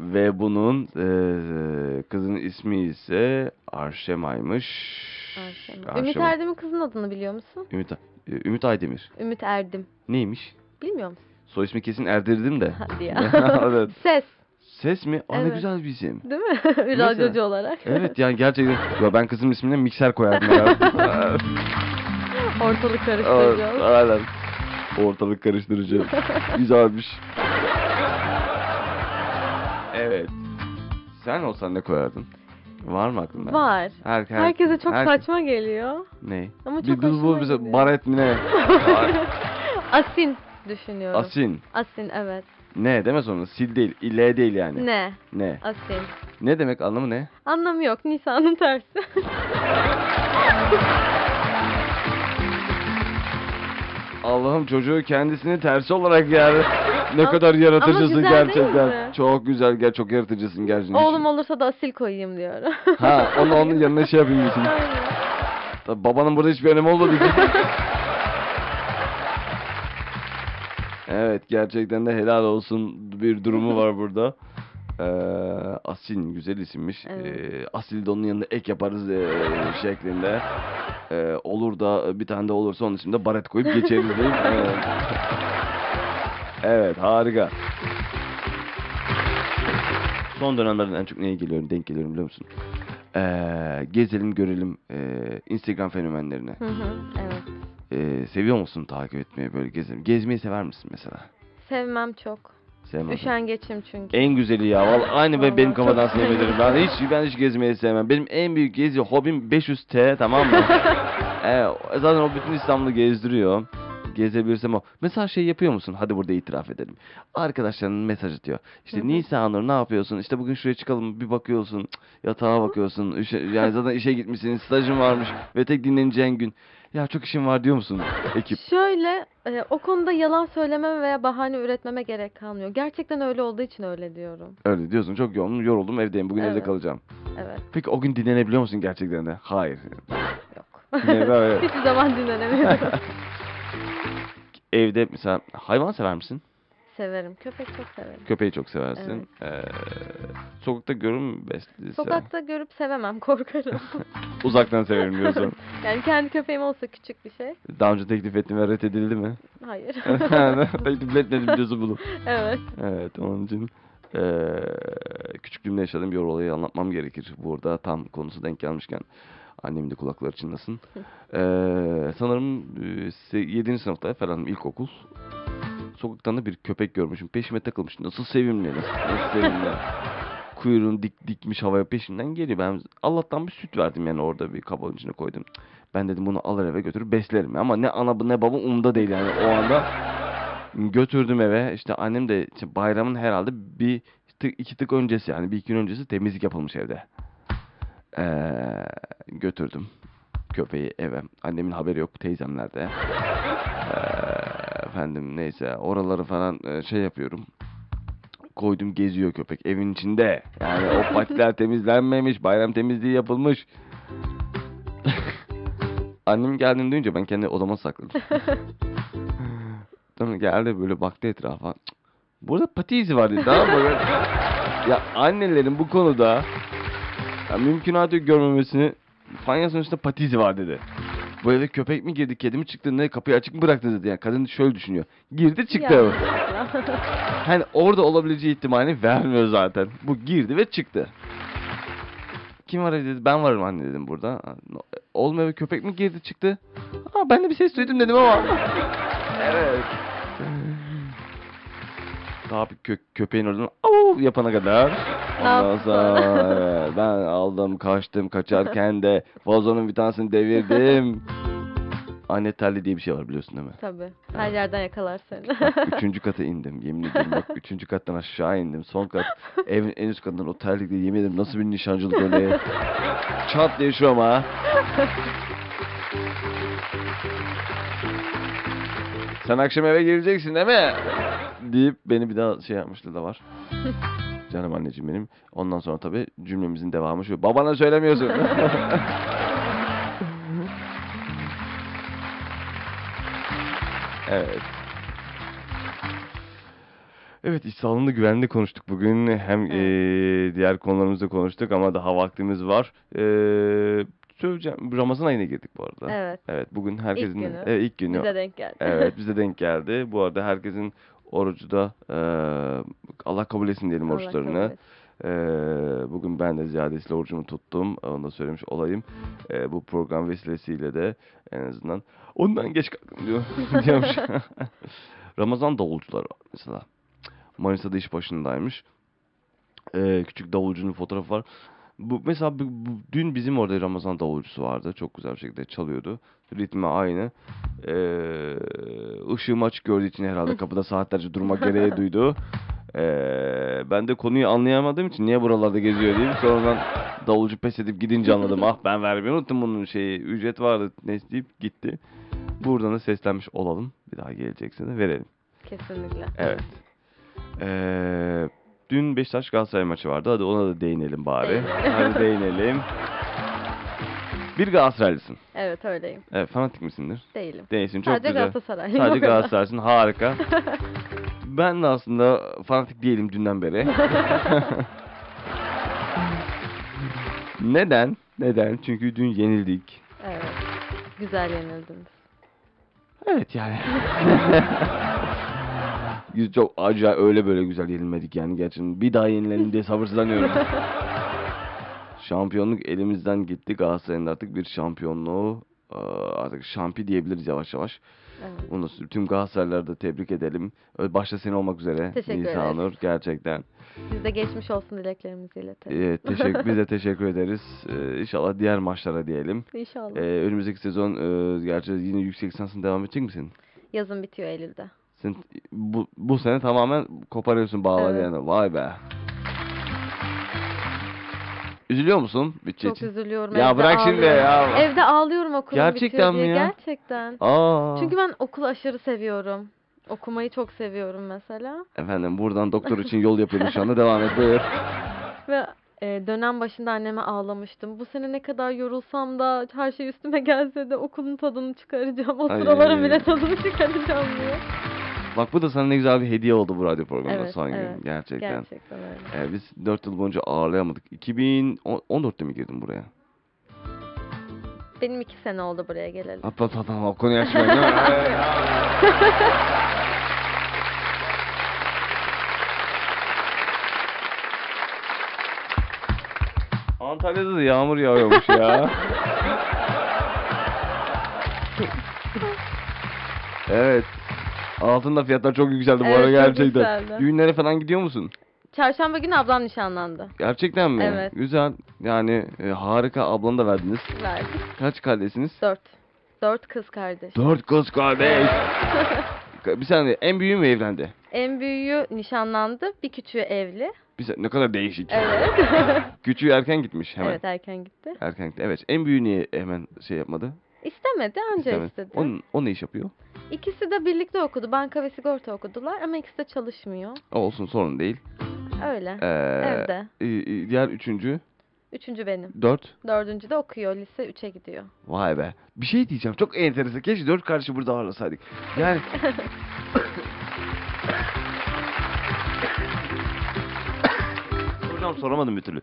Ve bunun eee kızının ismi ise Arşemay'mış. Arşem. Arşem- Ümit Erdem'in kızın adını biliyor musun? Ümit, e, Ümit Aydemir. Ümit Erdim. Neymiş? Bilmiyor musun? Soy ismi kesin erdirdim de. Hadi ya. evet. Ses. Ses mi? Aa ne Evet. güzel bir isim. Değil mi? Bir radyocu olarak. Evet yani gerçekten. Ya ben kızımın ismine mikser koyardım. Ortalık Evet, karıştıracağız. Aynen. Ortalık karıştırıcı. Güzelmiş. Evet. Sen olsan ne koyardın? Var mı aklında? Var. Her, her- Herkese çok her- saçma geliyor. Ne? Ama bir çok kız bul hoşuma bize baret mi ne? Asin düşünüyorum. Asin. Asin evet. Ne deme sonra. Sil değil. İlle değil yani. Ne? Ne? Asin. Ne demek anlamı ne? Anlamı yok. Nisan'ın tersi. Allah'ım çocuğu kendisini tersi olarak yani. Ne Ama- kadar yaratıcısın güzel değil gerçekten. mi? Çok güzel gel çok yaratıcısın gerçekten. Oğlum olursa da asil koyayım diyorum. Ha onu onun yanına şey yapayım diyorsun. Aynen. Tabii babanın burada hiçbir önemi olmadığı için. evet gerçekten de helal olsun bir durumu var burada. Ee, Asil güzel isimmiş. Evet. Ee, Asil de onun yanında ek yaparız ee, şeklinde. Ee, olur da bir tane de olursa onun için de baret koyup geçeriz değil mi? Evet. evet harika. Son dönemlerden en çok neye geliyorum, denk geliyorum biliyor musun? Ee, gezelim görelim ee, Instagram fenomenlerini. Hı hı, evet. Ee, seviyor musun takip etmeyi böyle gezelim? Gezmeyi sever misin mesela? Sevmem çok. Sevmem. Üşengeçim çünkü. En güzeli ya. Vallahi aynı Vallahi benim çok kafadan seviyorum. sevmedim. Ben hiç ben hiç gezmeyi sevmem. Benim en büyük gezi hobim 500T tamam mı? evet, zaten o bütün İstanbul'u gezdiriyor. Gezebilirsem o. Mesela şey yapıyor musun? Hadi burada itiraf edelim. Arkadaşların mesaj atıyor. İşte Hı hı. Nisa Nur ne yapıyorsun? İşte bugün şuraya çıkalım bir bakıyorsun. Yatağa bakıyorsun. Üşe- yani zaten işe gitmişsin. Stajın varmış. Ve tek dinleneceğin gün. Ya çok işim var diyor musun ekip? Şöyle e, o konuda yalan söylememe veya bahane üretmeme gerek kalmıyor. Gerçekten öyle olduğu için öyle diyorum. Öyle diyorsun. Çok yoğunum. Yoruldum evdeyim. Bugün evde Evet. kalacağım. Evet. Peki o gün dinlenebiliyor musun gerçekten de? Hayır. Yok. Ne, böyle- Hiçbir zaman dinlenemiyorum. Evde mesela hayvan sever misin? Severim. Köpek çok severim. Köpeği çok seversin. Ee, sokakta görür mü beslese? Sokakta görüp sevemem. Korkarım. Uzaktan severim diyorsun. yani kendi köpeğim olsa küçük bir şey. Daha önce teklif ettim ve reddedildi mi? Hayır. teklif etmedim diyorsun bunu. evet. Evet onun için ee, küçüklüğümde yaşadığım bir olayı anlatmam gerekir. Burada tam konusu denk gelmişken. Annemin de kulakları çınlasın. Ee, sanırım 7. sınıfta falan ilkokul. Sokaktan da bir köpek görmüşüm. Peşime takılmış. Nasıl sevimli, nasıl, sevimli. Kuyruğunu dik dikmiş havaya peşinden geliyor. Ben Allah'tan bir süt verdim yani orada bir kabın içine koydum. Ben dedim bunu alır eve götürüp beslerim. Ama ne ana ne baba umda değil yani o anda. Götürdüm eve. İşte annem de işte bayramın herhalde bir tık, iki tık öncesi yani bir iki gün öncesi temizlik yapılmış evde. Ee, götürdüm. köpeği eve. Annemin haberi yok teyzemlerde. Ee, efendim neyse oraları falan e, şey yapıyorum. Koydum geziyor köpek evin içinde. Yani o patiler temizlenmemiş, bayram temizliği yapılmış. Annem geldiğini duyunca ben kendi odama sakladım. Sonra geldi böyle baktı etrafa. "Cık, Burada pati izi var dedi tamam mı? ya annelerin bu konuda ya mümkünatı görmemesini fanyasının üstünde pati izi var dedi. Bu eve köpek mi girdi, kedi mi çıktı, ne kapıyı açık mı bıraktı dedi. Yani kadın şöyle düşünüyor. Girdi çıktı eve. Hani orada olabileceği ihtimali vermiyor zaten. Bu girdi ve çıktı. Kim var evde dedi. Ben varım anne dedim burada. Oğlum eve köpek mi girdi çıktı? Ha ben de bir ses duydum dedim ama. evet. Bir kö- köpeğin oradan av yapana kadar. Ondan sonra ben aldım kaçtım kaçarken de vazonun bir tanesini devirdim. Anne terli diye bir şey var biliyorsun değil mi? Tabii. Her yerden yakalar seni. Bak, üçüncü kata indim yemin ederim bak üçüncü kattan aşağı indim son kat evin en üst katından o terlikle yemin ederim nasıl bir nişancılık öyle çat diye şu ama sen akşam eve gireceksin değil mi deyip beni bir daha şey yapmıştı da var canım anneciğim benim ondan sonra tabi cümlemizin devamı şu babana söylemiyorsun evet Evet iş sağlığında güvenliğinde konuştuk bugün. Hem Evet. eee, diğer konularımızda konuştuk ama daha vaktimiz var. Eee söyleyeceğim Ramazan ayına girdik bu arada. evet. Evet bugün herkesin günü. Evet, ilk günü. Bize denk geldi. Evet bize denk geldi. Bu arada herkesin orucu da eee, Allah kabul etsin diyelim Allah oruçlarını. Eee, bugün ben de ziyadesiyle orucumu tuttum. Onu da söylemiş olayım. Eee, bu program vesilesiyle de en azından ondan geç kalktım diyor. diyormuş. Ramazan davulcuları mesela. Manisa'da iş başındaymış. Eee, küçük davulcunun fotoğrafı var. Bu mesela bu, bu- dün bizim orada Ramazan davulcusu vardı. Çok güzel bir şekilde çalıyordu. Ritmi aynı. Eee ışığım açık gördüğü için herhalde kapıda saatlerce durmak gereği duydu. Eee, ben de konuyu anlayamadığım için niye buralarda geziyor diyeyim. Sonradan davulcu pes edip gidince anladım. ah ben vermeyi unuttum bunun şeyi. Ücret vardı neyse deyip gitti. Buradan da seslenmiş olalım. Bir daha gelecekse de verelim. Kesinlikle. Evet. Eee dün Beşiktaş Galatasaray maçı vardı. Hadi ona da değinelim bari. Hadi değinelim. Bir Galatasaraylısın. Evet öyleyim. Evet, fanatik misindir? Değilim. Değilsin. Çok Sadece güzel. Galatasaraylıyım. Sadece. Galatasaraylısın. Harika. Ben de aslında fanatik değilim dünden beri. Neden? Neden? Çünkü dün yenildik. Evet. Güzel yenildiniz. Evet yani. Biz çok acayip öyle böyle güzel yenilmedik yani gerçekten. Bir daha yenilelim diye sabırsızlanıyorum. Şampiyonluk elimizden gitti. Galatasaray'ın da artık bir şampiyonluğu eee, artık şampi diyebiliriz yavaş yavaş. Evet. Da tüm Galatasaraylıları da tebrik edelim. Başta sen olmak üzere. Teşekkür Nisa. Nur gerçekten. Biz de geçmiş olsun dileklerimizi iletelim. Ee, teşekkür, biz de teşekkür ederiz. Ee, inşallah diğer maçlara diyelim. İnşallah. Ee, önümüzdeki sezon e, gerçi yine yüksek lisansın devam edecek misin? Yazın bitiyor Eylül'de. Sen bu, bu sene tamamen koparıyorsun bağları Evet. yani. Vay be. Üzülüyor musun bütçe Çok için? üzülüyorum. Ya evde bırak şimdi ağlıyorum. ya. Evde ağlıyorum okulum Gerçekten bitiyor mi diye. ya? Gerçekten. Aa. Çünkü ben okulu aşırı seviyorum. Okumayı çok seviyorum mesela. Efendim buradan doktor için yol yapıyorum şu anda. Devam et buyur. Ve e, dönem başında anneme ağlamıştım. Bu sene ne kadar yorulsam da her şey üstüme gelse de okulun tadını çıkaracağım. O Ay. sıraların bile tadını çıkaracağım diye. Bak bu da sana ne güzel bir hediye oldu bu radyo programında Evet, son gün. evet. Gerçekten. Gerçekten öyle. Ee, biz 4 yıl boyunca ağırlayamadık. 2014'te mi girdin buraya? Benim iki sene oldu buraya geleli. At at at at, o konuyu mi? Antalya'da da yağmur yağıyormuş ya. evet. Altında fiyatlar çok yükseldi bu Evet, ara çok gerçekten. yükseldi. Düğünlere falan gidiyor musun? Çarşamba günü ablam nişanlandı. Gerçekten mi? Evet. Güzel. Yani e, harika ablanı da verdiniz. Verdik. Kaç kardeşsiniz? Dört. Dört kız kardeş. Dört kız kardeş. bir saniye en büyüğü mü evlendi? En büyüğü nişanlandı. Bir küçüğü evli. Bir se- ne kadar değişik. Evet. Küçüğü erken gitmiş hemen. evet erken gitti. Erken gitti. Evet. En büyüğü niye hemen şey yapmadı? İstemedi anca İstemedi. istedi. O, o ne iş yapıyor? İkisi de birlikte okudu. Banka ve sigorta okudular ama ikisi de çalışmıyor. Olsun sorun değil. Öyle. Ee, Evde. e, diğer üçüncü, Üçüncü benim. dört. Dördüncü de okuyor. Lise üçe gidiyor. Vay be. Bir şey diyeceğim. Çok enteresan. Keşke dört kardeşi burada ağırlasaydık. Yani... Hocam soramadım bir türlü.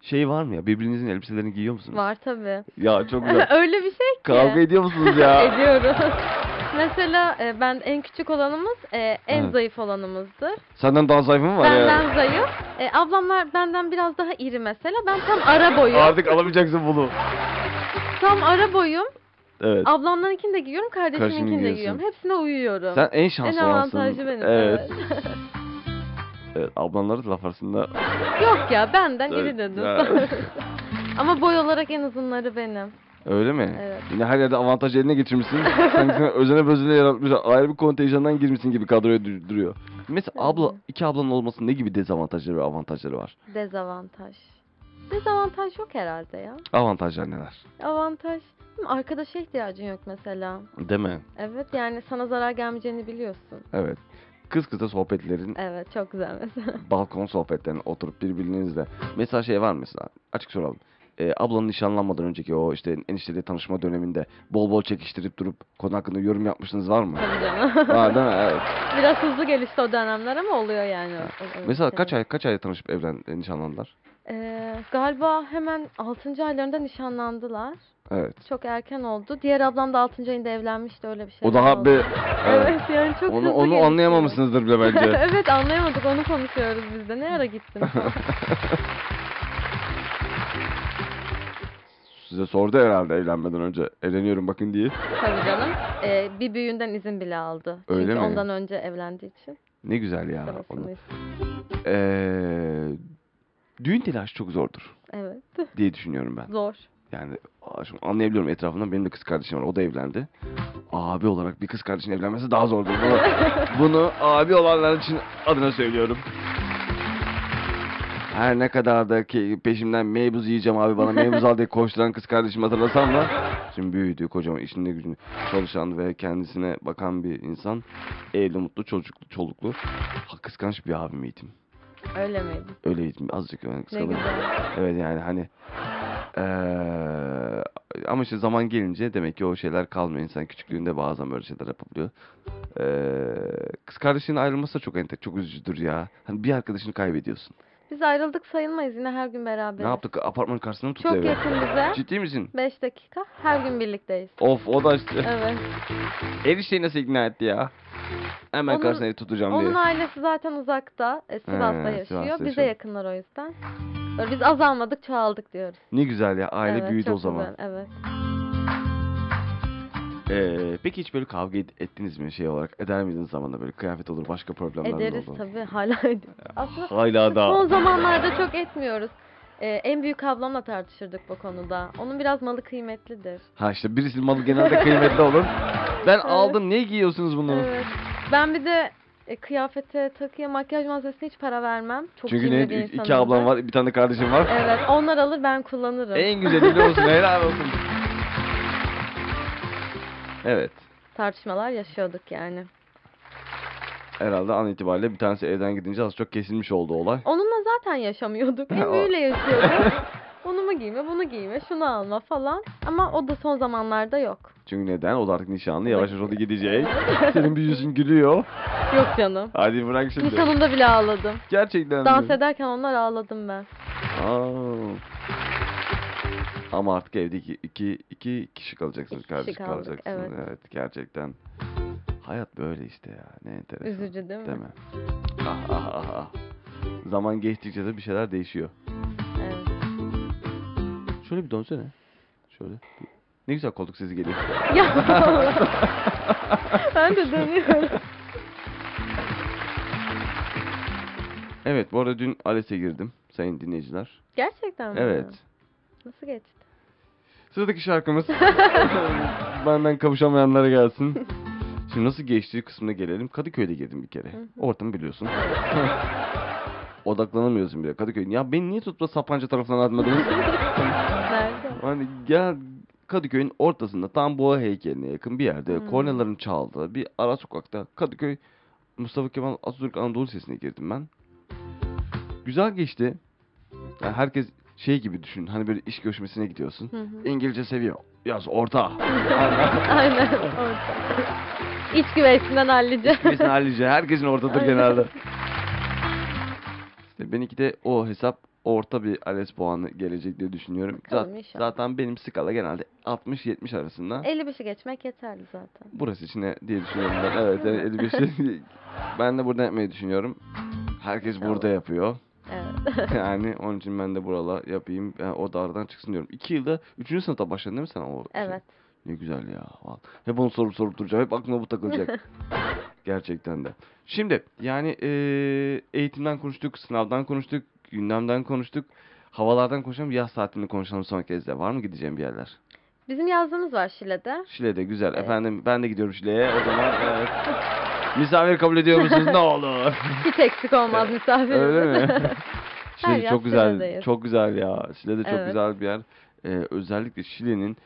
Şey var mı ya? Birbirinizin elbiselerini giyiyor musunuz? Var tabii. Ya çok güzel. Öyle bir şey ki. Kavga ediyor musunuz ya? Ediyoruz. Mesela e, ben en küçük olanımız e, en Evet. zayıf olanımızdır. Senden daha zayıf mı var ya? Benden zayıf. E, ablamlar benden biraz daha iri mesela. Ben tam ara boyum. Artık alamayacaksın bunu. Tam ara boyum. Evet. Ablamlarınkini de giyiyorum, kardeşiminkini de giyiyorsun. giyiyorum. Hepsine uyuyorum. Sen en en şanslı olansın. avantajlı benim. Evet. Evet. evet. Ablanları laf arasında Yok ya benden Evet, iri dedim. ya. Ama boy olarak en uzunları benim. Öyle mi? Evet. Yine her yerde avantaj eline geçirmişsin. Sanki sen özene bezene yaratmış. Ayrı bir kontenjandan girmişsin gibi kadroya du- duruyor. Mesela abla, iki ablanın olmasının ne gibi dezavantajları ve avantajları var? Dezavantaj. Dezavantaj yok herhalde ya. Avantajlar neler? Avantaj. Değil mi? Arkadaşa ihtiyacın yok mesela. Değil mi? Evet yani sana zarar gelmeyeceğini biliyorsun. Evet. Kız kıza sohbetlerin, Evet çok güzel mesela. balkon sohbetlerin oturup birbirinizle. Mesela şey var mesela? Açık soralım. Ee, ablanın nişanlanmadan önceki o işte enişteyle tanışma döneminde bol bol çekiştirip durup konu hakkında yorum yapmışsınız var mı? Tabii canım. var değil mi? Evet. Biraz hızlı gelişti o dönemler ama oluyor yani. o- o- Mesela şey. kaç ay kaç ay tanışıp evlen e, nişanlandılar? Ee, galiba hemen 6. aylarında nişanlandılar. Evet. Çok erken oldu. Diğer ablam da 6. ayında evlenmişti öyle bir şey. O daha oldu. bir Evet yani çok onu onu anlayamamışsınızdır bile bence. evet anlayamadık onu konuşuyoruz biz de. Ne ara gittin? Size sordu herhalde evlenmeden önce. Evleniyorum bakın diye. Tabii canım. Ee, bir büyüğünden izin bile aldı. Öyle Çünkü mi? ondan önce evlendiği için. Ne güzel ya. Onu. Ee, düğün telaşı çok zordur Evet. diye düşünüyorum ben. Zor. Yani şimdi anlayabiliyorum etrafından. Benim de kız kardeşim var. O da evlendi. Abi olarak bir kız kardeşin evlenmesi daha zordur. Bunu, bunu abi olanlar için adına söylüyorum. Her ne kadar da ki peşimden meybuz yiyeceğim abi bana meybuz al diye koşturan kız kardeşimi hatırlasam da şimdi büyüdü kocaman işinde gücünde çalışan ve kendisine bakan bir insan evli mutlu çocuklu çoluklu ha, kıskanç bir abimiydim. Öyle miydi? Öyleydim azıcık yani güzel. Evet yani hani eee, ama işte zaman gelince demek ki o şeyler kalmıyor. İnsan küçüklüğünde bazen böyle şeyler yapabiliyor. Eee kız kardeşinin ayrılması da çok ente, çok üzücüdür ya. Hani bir arkadaşını kaybediyorsun. Biz ayrıldık sayılmayız yine her gün beraberiz. Ne yaptık? Apartmanın karşısında mı tuttu Çok evi? yakın bize. Ciddi misin? 5 dakika. Her gün birlikteyiz. Of o da işte. Evet. Enişteyi nasıl ikna etti ya? Hemen Onun- karşısına evi tutacağım diye. Onun ailesi zaten uzakta. e, Sivas'ta He, yaşıyor. Sivas'ta Bize yaşıyor. yakınlar o yüzden. Böyle biz azalmadık çoğaldık diyoruz. Ne güzel ya aile evet, büyüdü çok o zaman. Güzel, evet. Ee, peki hiç böyle kavga ettiniz mi şey olarak? Eder miydiniz zamanla böyle kıyafet olur başka problemler mi Ederiz oldu? tabii hala ediyoruz. Aslında Hala da. son zamanlarda çok etmiyoruz. Ee, en büyük ablamla tartışırdık bu konuda. Onun biraz malı kıymetlidir. Ha işte birisinin malı genelde kıymetli olur. Ben aldım niye giyiyorsunuz bunu? Evet. Ben bir de e, kıyafete, takıya, makyaj malzemesine hiç para vermem. Çok Çünkü cimri ne bir iki ablam var bir tane de kardeşim var. Evet onlar alır ben kullanırım. En güzeli biliyor musun? Helal olsun. Evet. Tartışmalar yaşıyorduk yani. Herhalde an itibariyle bir tanesi evden gidince az çok kesilmiş oldu olay. Onunla zaten yaşamıyorduk. O- büyüğüyle yaşıyorduk. Onu mu giyme, bunu giyme, şunu alma falan. Ama o da son zamanlarda yok. Çünkü neden? O da artık nişanlı. Yavaş yavaş o da gidecek. Senin bir yüzün gülüyor. Yok canım. Hadi bırak şimdi. Nişanımda bile ağladım. Gerçekten Dans mi? ederken onlar ağladım ben. Aa. Ama artık evde iki, iki, iki kişi kalacaksınız. İki kişi kardeş kaldık, kalacaksınız. evet. gerçekten. Hayat böyle işte ya. Ne enteresan. Üzücü değil mi? Değil mi? Ah, ah, ah, ah. Zaman geçtikçe de bir şeyler değişiyor. Evet. Şöyle bir dönsene. Şöyle. Ne güzel koltuk sesi geliyor. Ya ben de dönüyorum. Evet bu arada dün ALES'e girdim sayın dinleyiciler. Gerçekten mi? Evet. Nasıl geçti? Sıradaki şarkımız benden kavuşamayanlara gelsin. Şimdi nasıl geçtiği kısmına gelelim. Kadıköy'de girdim bir kere. Ortamı biliyorsun. odaklanamıyorsun bile Kadıköy. Ya beni niye tutup da Sapanca tarafından atmadınız? Nerede? hani gel Kadıköy'ün ortasında tam boğa heykeline yakın bir yerde Hmm. kornaların çaldığı bir ara sokakta Kadıköy Mustafa Kemal Atatürk Anadolu Lisesi'ne girdim ben. Güzel geçti. Yani herkes şey gibi düşün. Hani böyle iş görüşmesine gidiyorsun. Hı hı. İngilizce seviyor. Yaz orta. Aynen orada. İç güveysinden halledeceğim. Kesin hallice. Herkesin ortadır Aynen. genelde. İşte benimki de o hesap orta bir ALES puanı gelecek diye düşünüyorum. Bakalım Zat- inşallah. zaten benim skala genelde 60-70 arasında. 55'i geçmek yeterli zaten. Burası içine diye düşünüyorum ben. Evet yani 55'i ben de burada yapmayı düşünüyorum. Herkes burada yapıyor. Evet. Yani onun için ben de buralar yapayım. Yani o dardan çıksın diyorum. 2 yılda 3. sınıfta başladın değil mi sen o şey? evet. Ne güzel ya. Vallahi. Hep onu sorup sorup duracağım. Hep aklıma bu takılacak. Gerçekten de. Şimdi yani eee, eğitimden konuştuk, sınavdan konuştuk, gündemden konuştuk. Havalardan konuşalım, yaz tatilini konuşalım son kez de. Var mı gideceğim bir yerler? Bizim yazlığımız var Şile'de. Şile'de güzel. Evet. Efendim ben de gidiyorum Şile'ye. O zaman evet. Misafir kabul ediyor musunuz? Ne olur. Hiç eksik olmaz misafirimiz. Öyle mi? Şile çok güzel. Şile'deyiz. Çok güzel ya. Şile de çok Evet. güzel bir yer. Ee, özellikle Şile'nin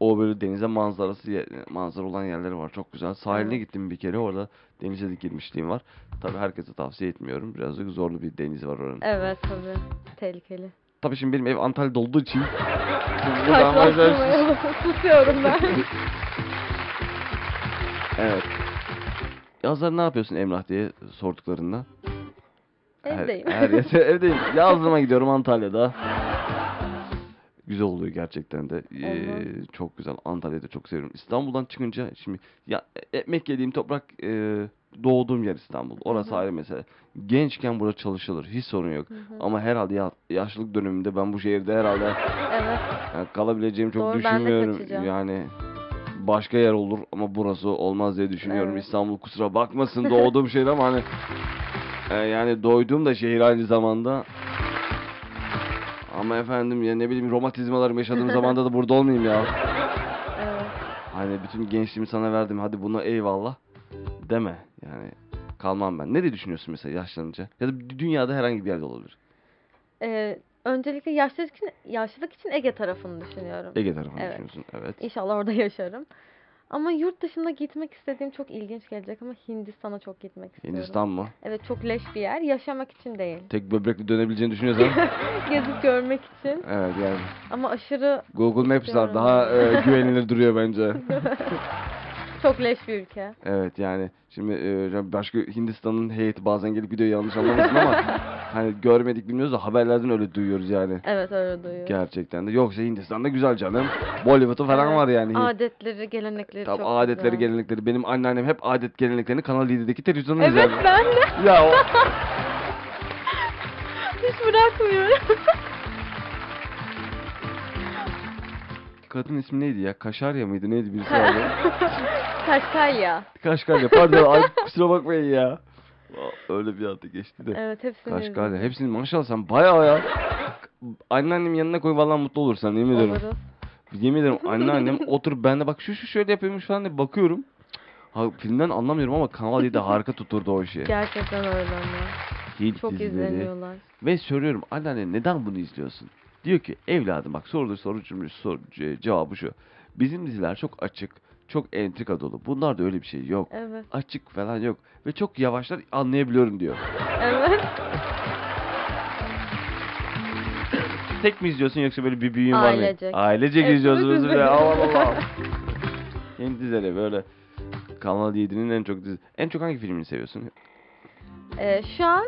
o böyle denize manzarası manzara olan yerleri var. Çok güzel. Sahiline Evet. gittim bir kere. Orada denize de girmişliğim var. Tabii herkese tavsiye etmiyorum. Birazcık zorlu bir deniz var oranın. Evet tabii. Tehlikeli. Tabii şimdi benim ev Antalya'da olduğu için Karşılaştırmayalım. Susuyorum ben. Evet. Yazları ne yapıyorsun Emrah diye sorduklarında. Her- Evdeyim. Her, yerde evdeyim. Yazlıma gidiyorum Antalya'da. Güzel oluyor gerçekten de. Ee, çok güzel. Antalya'da çok seviyorum. İstanbul'dan çıkınca şimdi ya ekmek yediğim toprak e, doğduğum yer İstanbul. Orası Hı hı. ayrı mesele. Gençken burada çalışılır. Hiç sorun yok. Hı hı. Ama herhalde ya, yaşlılık döneminde ben bu şehirde herhalde evet. yani kalabileceğimi çok Doğru, düşünmüyorum. Yani başka yer olur ama burası olmaz diye düşünüyorum. Evet. İstanbul kusura bakmasın doğduğum şehir ama hani e, yani doyduğum da şehir aynı zamanda. Ama efendim ya ne bileyim romatizmalarım yaşadığım zamanda da burada olmayayım ya. Evet. Hani bütün gençliğimi sana verdim hadi buna eyvallah deme yani. Kalmam ben. Ne diye düşünüyorsun mesela yaşlanınca? Ya da dünyada herhangi bir yerde olabilir. Ee, öncelikle yaşlılık için, yaşlılık için Ege tarafını düşünüyorum. Ege tarafını Evet. düşünüyorsun. Evet. İnşallah orada yaşarım. Ama yurt dışında gitmek istediğim çok ilginç gelecek ama Hindistan'a çok gitmek istiyorum. Hindistan mı? Evet çok leş bir yer. Yaşamak için değil. Tek böbrekli dönebileceğini düşünüyorsan. Gezip görmek için. evet yani. Ama aşırı Google Maps var İstiyorum. daha e, güvenilir duruyor bence. çok leş bir ülke. Evet yani şimdi e, başka Hindistan'ın heyeti bazen gelip gidiyor yanlış anlamasın ama hani görmedik bilmiyoruz da haberlerden öyle duyuyoruz yani. Evet öyle duyuyorum. Gerçekten de. Yoksa Hindistan'da güzel canım. Bollywood'u falan Evet. var yani. Adetleri, gelenekleri Tabii çok adetleri, güzel. gelenekleri. Benim anneannem hep adet geleneklerini Kanal 7'deki televizyonda Evet izlerdi. ben de Ya o hiç bırakmıyorum. Kadın ismi neydi ya? Kaşarya mıydı? Neydi birisi vardı? Kaşkalya. Kaşgarya. Pardon. Ay kusura bakmayın ya. Öyle bir adı geçti de. Evet hepsini izledim. Hepsini maşallah sen bayağı ya. Anneannem yanına koy vallahi mutlu olursan yemin ederim. Oluruz. Yemin ederim anneannem oturup ben de bak şu şu şöyle yapıyormuş falan diye bakıyorum. Ha, filmden anlamıyorum ama Kanal 7'de harika tuturdu o işi. Gerçekten öyle ama. Hint Çok izleniyorlar. Ve soruyorum anneanne neden bunu izliyorsun? Diyor ki evladım bak sorduğu soru cümle soru ce- cevabı şu. Bizim diziler çok açık, çok entrika dolu. Bunlarda öyle bir şey yok. Evet. Açık falan yok. Ve çok yavaşlar anlayabiliyorum diyor. Evet. Tek mi izliyorsun yoksa böyle bir büyüğün var mı? Ailecek. Ailecek izliyorsunuz ve. Allah Allah. Hem dizileri böyle Kanal 7'nin en çok dizi. En çok hangi filmini seviyorsun? Ee, şu an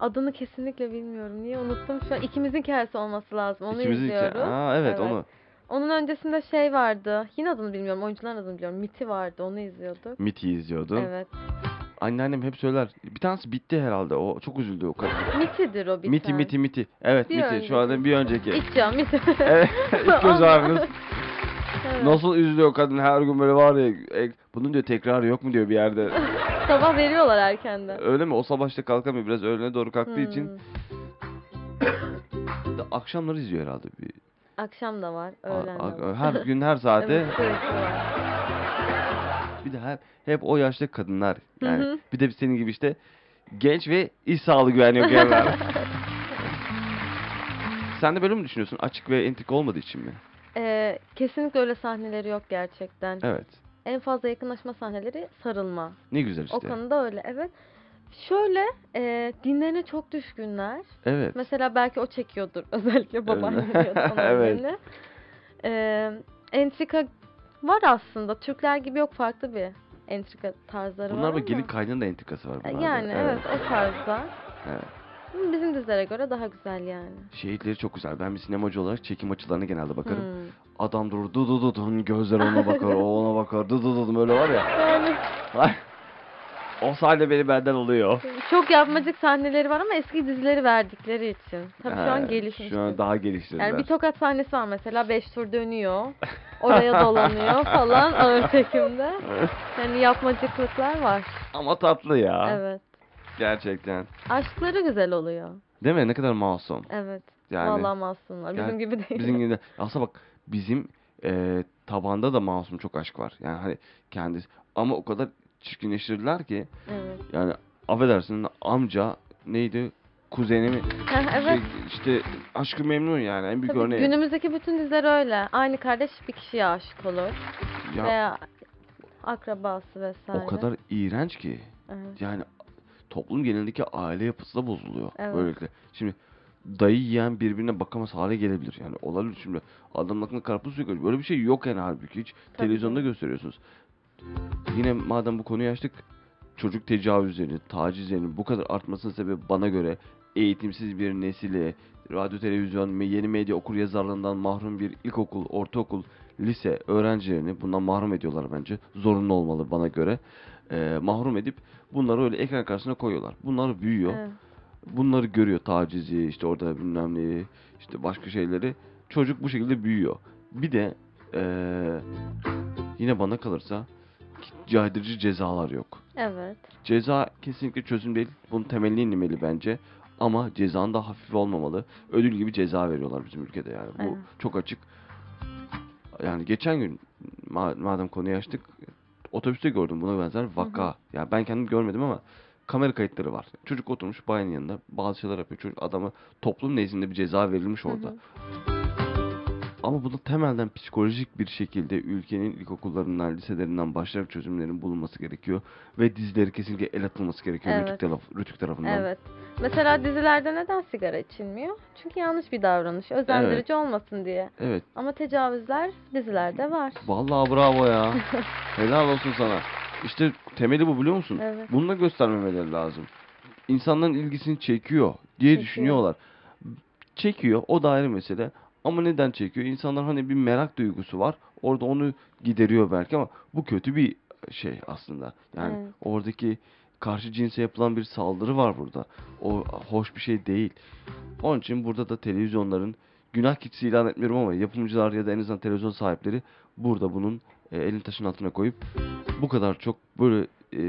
adını kesinlikle bilmiyorum. Niye unuttum? Şu an ikimizin hikayesi olması lazım. Onu İkimizin izliyoruz. Aa evet, onu. Onun öncesinde şey vardı. Yine adını bilmiyorum. Oyuncuların adını biliyorum. Miti vardı. Onu izliyorduk. Miti izliyordun. Evet. Anneannem hep söyler. Bir tanesi bitti herhalde. O çok üzüldü o kadın. Miti'dir o biten. Miti miti miti. Evet Bir miti. Şu anda önceki. bir önceki. İçcan Miti. evet. ilk göz ağrınız. Evet. Nasıl üzülüyor kadın her gün böyle var ya. e, bunun diyor tekrarı yok mu diyor bir yerde. Sabah veriyorlar erkenden. Öyle mi? O sabah işte kalkamıyor. Biraz öğlene doğru kalktığı için. Hmm. de akşamları izliyor herhalde. Bir, Akşam da var. Öğlen de a- var. her gün her saate. Evet, sürekli var. Bir de hep, hep o yaşta kadınlar. Hı Yani hı. bir de senin gibi işte genç ve iş sağlığı güvenliği okuyanlar. Sen de böyle mi düşünüyorsun? Açık ve entrika olmadığı için mi? Ee, kesinlikle öyle sahneleri yok gerçekten. Evet. En fazla yakınlaşma sahneleri sarılma. Ne güzel işte. O konuda öyle evet. Şöyle e, dinlerine çok düşkünler. Evet. Mesela belki o çekiyordur özellikle babaannem Evet. anneannemle. Ee, entrika var aslında. Türkler gibi yok farklı bir entrika tarzları Bunlar var ama. gelin kaynının da entrikası var bunlarda. Yani evet. o tarzda. Evet. Ama Bizim dizilere göre daha güzel yani. Şehitleri çok güzel. Ben bir sinemacı olarak çekim açılarına genelde bakarım. Hmm. Adam durur du du du dun gözler ona bakar, o ona bakar, du du du dun, böyle var ya. Yani o sahne beni benden oluyor. çok yapmacık sahneleri var ama eski dizileri verdikleri için. Tabii şu an gelişmiş. Şu an daha geliştirdiler. Yani bir tokat sahnesi var mesela 5 tur dönüyor. Oraya dolanıyor falan ağır çekimde. Yani yapmacıklıklar var. Ama tatlı ya. Evet. Gerçekten. Aşkları güzel oluyor. Değil mi? Ne kadar masum. Evet. Yani Vallahi masumlar. Bizim Yani gibi değil. bizim gibi de- aslında bak bizim e, tabanda da masum çok aşk var. Yani hani kendisi ama o kadar çirkinleştirdiler ki Evet. yani affedersin amca neydi kuzeni mi Heh, evet. Şey, işte aşkı memnun yani en büyük Tabii örneği. günümüzdeki bütün diziler öyle. Aynı kardeş bir kişiye aşık olur. ya Veya akrabası vesaire. o kadar iğrenç ki Evet. yani toplum genelindeki aile yapısı da bozuluyor Evet. böylelikle. Şimdi dayı yiyen birbirine bakamaz hale gelebilir yani olabilir şimdi adamın aklına karpuz suyu böyle bir şey yok yani halbuki hiç Tabii televizyonda gösteriyorsunuz. Yine madem bu konuyu açtık çocuk tecavüzleri, tacizlerinin bu kadar artmasının sebebi bana göre eğitimsiz bir nesili, radyo, televizyon yeni medya okur yazarlığından mahrum bir ilkokul, ortaokul, lise öğrencilerini bundan mahrum ediyorlar bence. Zorunlu olmalı bana göre. Ee, mahrum edip bunları öyle ekran karşısına koyuyorlar. Bunlar büyüyor. Evet. Bunları görüyor tacizi, işte orada bilmem neyi, işte başka şeyleri. Çocuk bu şekilde büyüyor. Bir de ee, yine bana kalırsa caydırıcı cezalar yok. Evet. Ceza kesinlikle çözüm değil. Bunun temelini inmeli bence. Ama cezanın da hafif olmamalı. Ödül gibi ceza veriyorlar bizim ülkede yani. Bu Evet. çok açık. Yani geçen gün ma- madem konuyu açtık otobüste gördüm buna benzer vaka. Ya ben kendim görmedim ama kamera kayıtları var. Çocuk oturmuş bayanın yanında bazı şeyler yapıyor. Çocuk adama toplum nezdinde bir ceza verilmiş orada. hı. Ama bunu temelden psikolojik bir şekilde ülkenin ilkokullarından, liselerinden başlayarak çözümlerin bulunması gerekiyor. Ve dizileri kesinlikle el atılması gerekiyor Evet. Rütük, taraf- Rütük tarafından. Evet. Mesela dizilerde neden sigara içilmiyor? Çünkü yanlış bir davranış. Özendirici olmasın diye. Evet. Ama tecavüzler dizilerde var. Vallahi bravo ya. Helal olsun sana. İşte temeli bu biliyor musun? Evet. Bunu da göstermemeleri lazım. İnsanların ilgisini çekiyor diye Çekiyor. düşünüyorlar. Çekiyor. O da ayrı mesele. Ama neden çekiyor? İnsanlar hani bir merak duygusu var. Orada onu gideriyor belki ama bu kötü bir şey aslında. Yani Evet. oradaki karşı cinse yapılan bir saldırı var burada. O hoş bir şey değil. Onun için burada da televizyonların günah keçisi ilan etmiyorum ama yapımcılar ya da en azından televizyon sahipleri burada bunun e, elini taşın altına koyup bu kadar çok böyle e,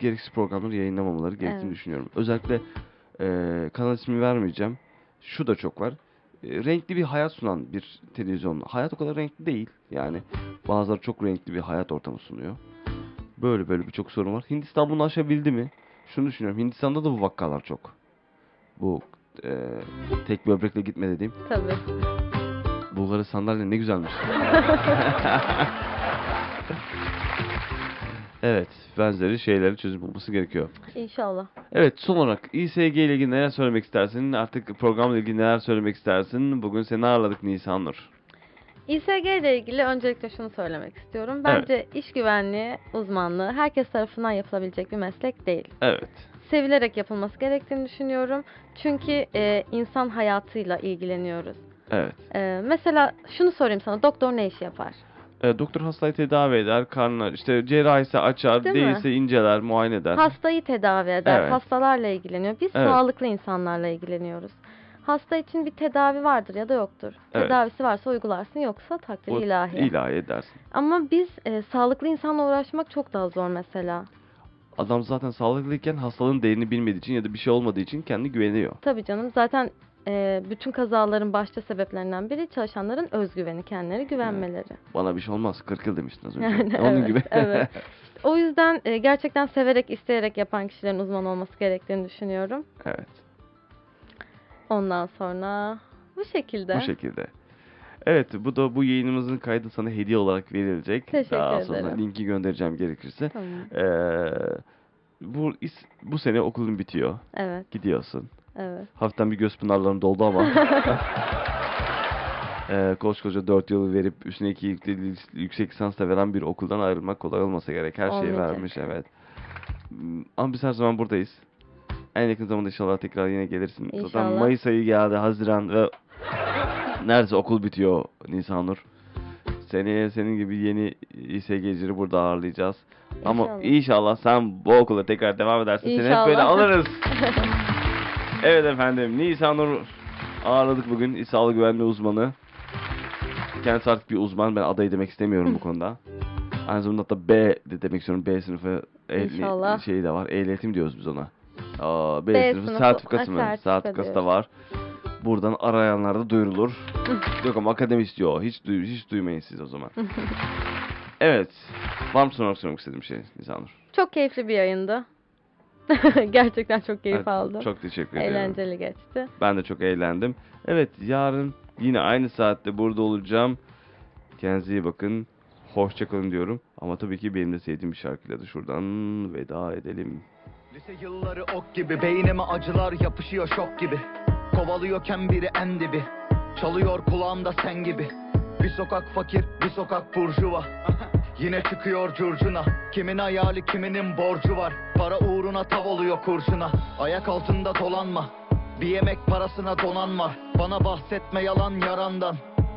gereksiz programları yayınlamamaları gerektiğini Evet. düşünüyorum. Özellikle e, kanal ismi vermeyeceğim. Şu da çok var. E, renkli bir hayat sunan bir televizyon. Hayat o kadar renkli değil. Yani bazıları çok renkli bir hayat ortamı sunuyor. Böyle böyle birçok sorun var. Hindistan bunu aşabildi mi? Şunu düşünüyorum. Hindistan'da da bu vakalar çok. Bu e, tek böbrekle gitme dediğim. Tabii. Bulgarı sandalye ne güzelmiş. evet, benzeri şeyleri çözüm bulması gerekiyor. İnşallah. Evet, son olarak İSG ile ilgili neler söylemek istersin? Artık programla ilgili neler söylemek istersin? Bugün seni ağırladık Nisan Nur. İSG ile ilgili öncelikle şunu söylemek istiyorum. Bence iş güvenliği uzmanlığı herkes tarafından yapılabilecek bir meslek değil. Evet, Sevilerek yapılması gerektiğini düşünüyorum. Çünkü e, insan hayatıyla ilgileniyoruz. evet. E, mesela şunu sorayım sana. Doktor ne iş yapar? E, doktor hastayı tedavi eder, karnı işte cerrahi ise açar, Değil mi? değilse inceler, muayene eder. Hastayı tedavi eder. Evet. Hastalarla ilgileniyor. Biz Evet. sağlıklı insanlarla ilgileniyoruz. Hasta için bir tedavi vardır ya da yoktur. Evet. Tedavisi varsa uygularsın yoksa takdir O ilahi. ilahi edersin. Ama biz e, sağlıklı insanla uğraşmak çok daha zor mesela. Adam zaten sağlıklıyken hastalığın değerini bilmediği için ya da bir şey olmadığı için kendi güveniyor. Tabii canım zaten e, bütün kazaların başta sebeplerinden biri çalışanların özgüveni, kendilerine güvenmeleri. Bana bir şey olmaz. 40 yıl demiştin az önce. Yani Onun evet, gibi. evet. O yüzden e, gerçekten severek, isteyerek yapan kişilerin uzman olması gerektiğini düşünüyorum. evet. Ondan sonra bu şekilde. Bu şekilde. Evet bu da bu yayınımızın kaydı sana hediye olarak verilecek. Teşekkür Daha sonra ederim. linki göndereceğim gerekirse. Tamam. Ee, bu bu sene okulun bitiyor. Evet, Gidiyorsun. Evet. Hafiften bir göz pınarların doldu ama. ee, koskoca 4 yıl verip üstüne 2 yüksek lisans da veren bir okuldan ayrılmak kolay olmasa gerek. Her şeyi Olmayacak. vermiş evet. Hmm, Ama biz her zaman buradayız. En yakın zamanda inşallah tekrar yine gelirsin. Zaten İnşallah. Mayıs ayı geldi, Haziran ve neredeyse okul bitiyor Nisanur. Seneye senin gibi yeni İSG'cileri burada ağırlayacağız. Ama İnşallah. inşallah sen bu okula tekrar devam edersin. Seni hep böyle İnşallah. alırız. evet efendim Nisanur ağırladık bugün. Sağlık güvenliği uzmanı. Kendisi artık bir uzman. Ben aday demek istemiyorum bu konuda. Aynı zamanda da B de demek istiyorum. B sınıfı İnşallah. şeyi de var. Ehliyetim diyoruz biz ona. Aa, B, B sınıfı, sınıfı, sertifikası mı? sertifika Sertifikası da var. Buradan arayanlarda duyurulur. Yok ama akademi istiyor. Hiç, duy, hiç duymayın siz o zaman. evet. Var mı sormak istediğim şey Nisanur? Çok keyifli bir yayındı. Gerçekten çok keyif Evet, aldım. Çok teşekkür ederim. Eğlenceli geçti. Ben de çok eğlendim. Evet yarın yine aynı saatte burada olacağım. Kendinize iyi bakın. Hoşçakalın diyorum. Ama tabii ki benim de sevdiğim bir şarkıyla da şuradan veda edelim. Lise yılları ok gibi Beynime acılar yapışıyor şok gibi Kovalıyorken biri en dibi Çalıyor kulağımda sen gibi Bir sokak fakir bir sokak burjuva Yine çıkıyor curcuna. Kimin hayali kiminin borcu var? Para uğruna tav oluyor kurşuna Ayak altında dolanma. Bir yemek parasına donan var. Bana bahsetme yalan yarandan.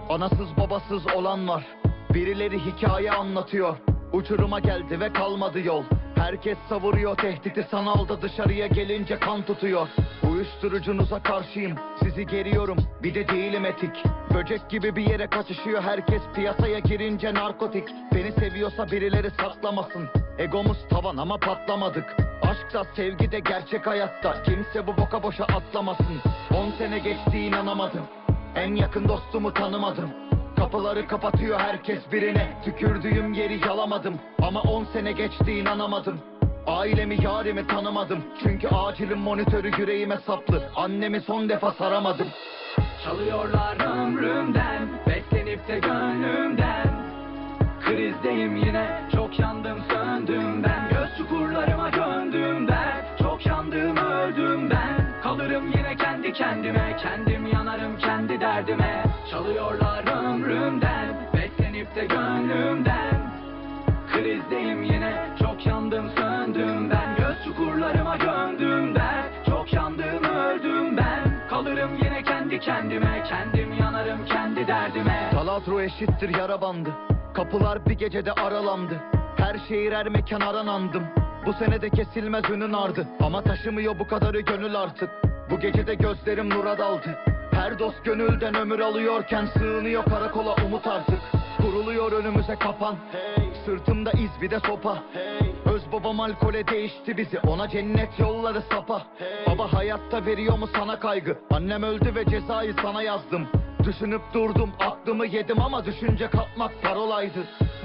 Anasız babasız olan var. Birileri hikaye anlatıyor. Uçuruma geldi ve kalmadı yol Herkes savuruyor tehdidi sanalda dışarıya gelince kan tutuyor. Uyuşturucunuza karşıyım sizi geriyorum. Bir de değilim etik. Böcek gibi bir yere kaçışıyor herkes piyasaya girince narkotik. Beni seviyorsa birileri saklamasın. Egomuz tavan ama patlamadık. Aşkta sevgide gerçek hayatta. Kimse bu boka boşa atlamasın. 10 sene geçti inanamadım. En yakın dostumu tanımadım Kapıları kapatıyor herkes birine. Tükürdüğüm yeri yalamadım. Ama 10 sene geçti inanamadım. Ailemi yarimi tanımadım. Çünkü acilin monitörü yüreğime saplı. Annemi son defa saramadım. Çalıyorlar ömrümden Beslenip de gönlümden. Krizdeyim yine Çok yandım söndüm ben. Göz çukurlarıma gömdüm ben. Çok yandım öldüm ben. Kalırım yine kendi kendime Kendim yanarım kendi derdime. Çalıyorlar ömrümden Beslenip de gönlümden. Krizdeyim yine Çok yandım söndüm ben. Göz çukurlarıma gömdüm ben. Çok yandım öldüm ben. Kalırım yine kendi kendime. Kendim yanarım kendi derdime. Talatro eşittir yara bandı. Kapılar bir gecede aralandı. Her şehir her mekan aranandım. Bu senede kesilmez ünün ardı. Ama taşımıyor bu kadarı gönül artık. Bu gecede gözlerim nura daldı Her dost gönülden ömür alıyorken Sığınıyor karakola umut artık. Kuruluyor önümüze kapan. Sırtımda iz bir de sopa. Öz babam alkole değişti bizi Ona cennet yolları sapa. Baba hayatta veriyor mu sana kaygı? Annem öldü ve cezayı sana yazdım. Düşünüp durdum aklımı yedim ama düşünce kalkmak parolaydı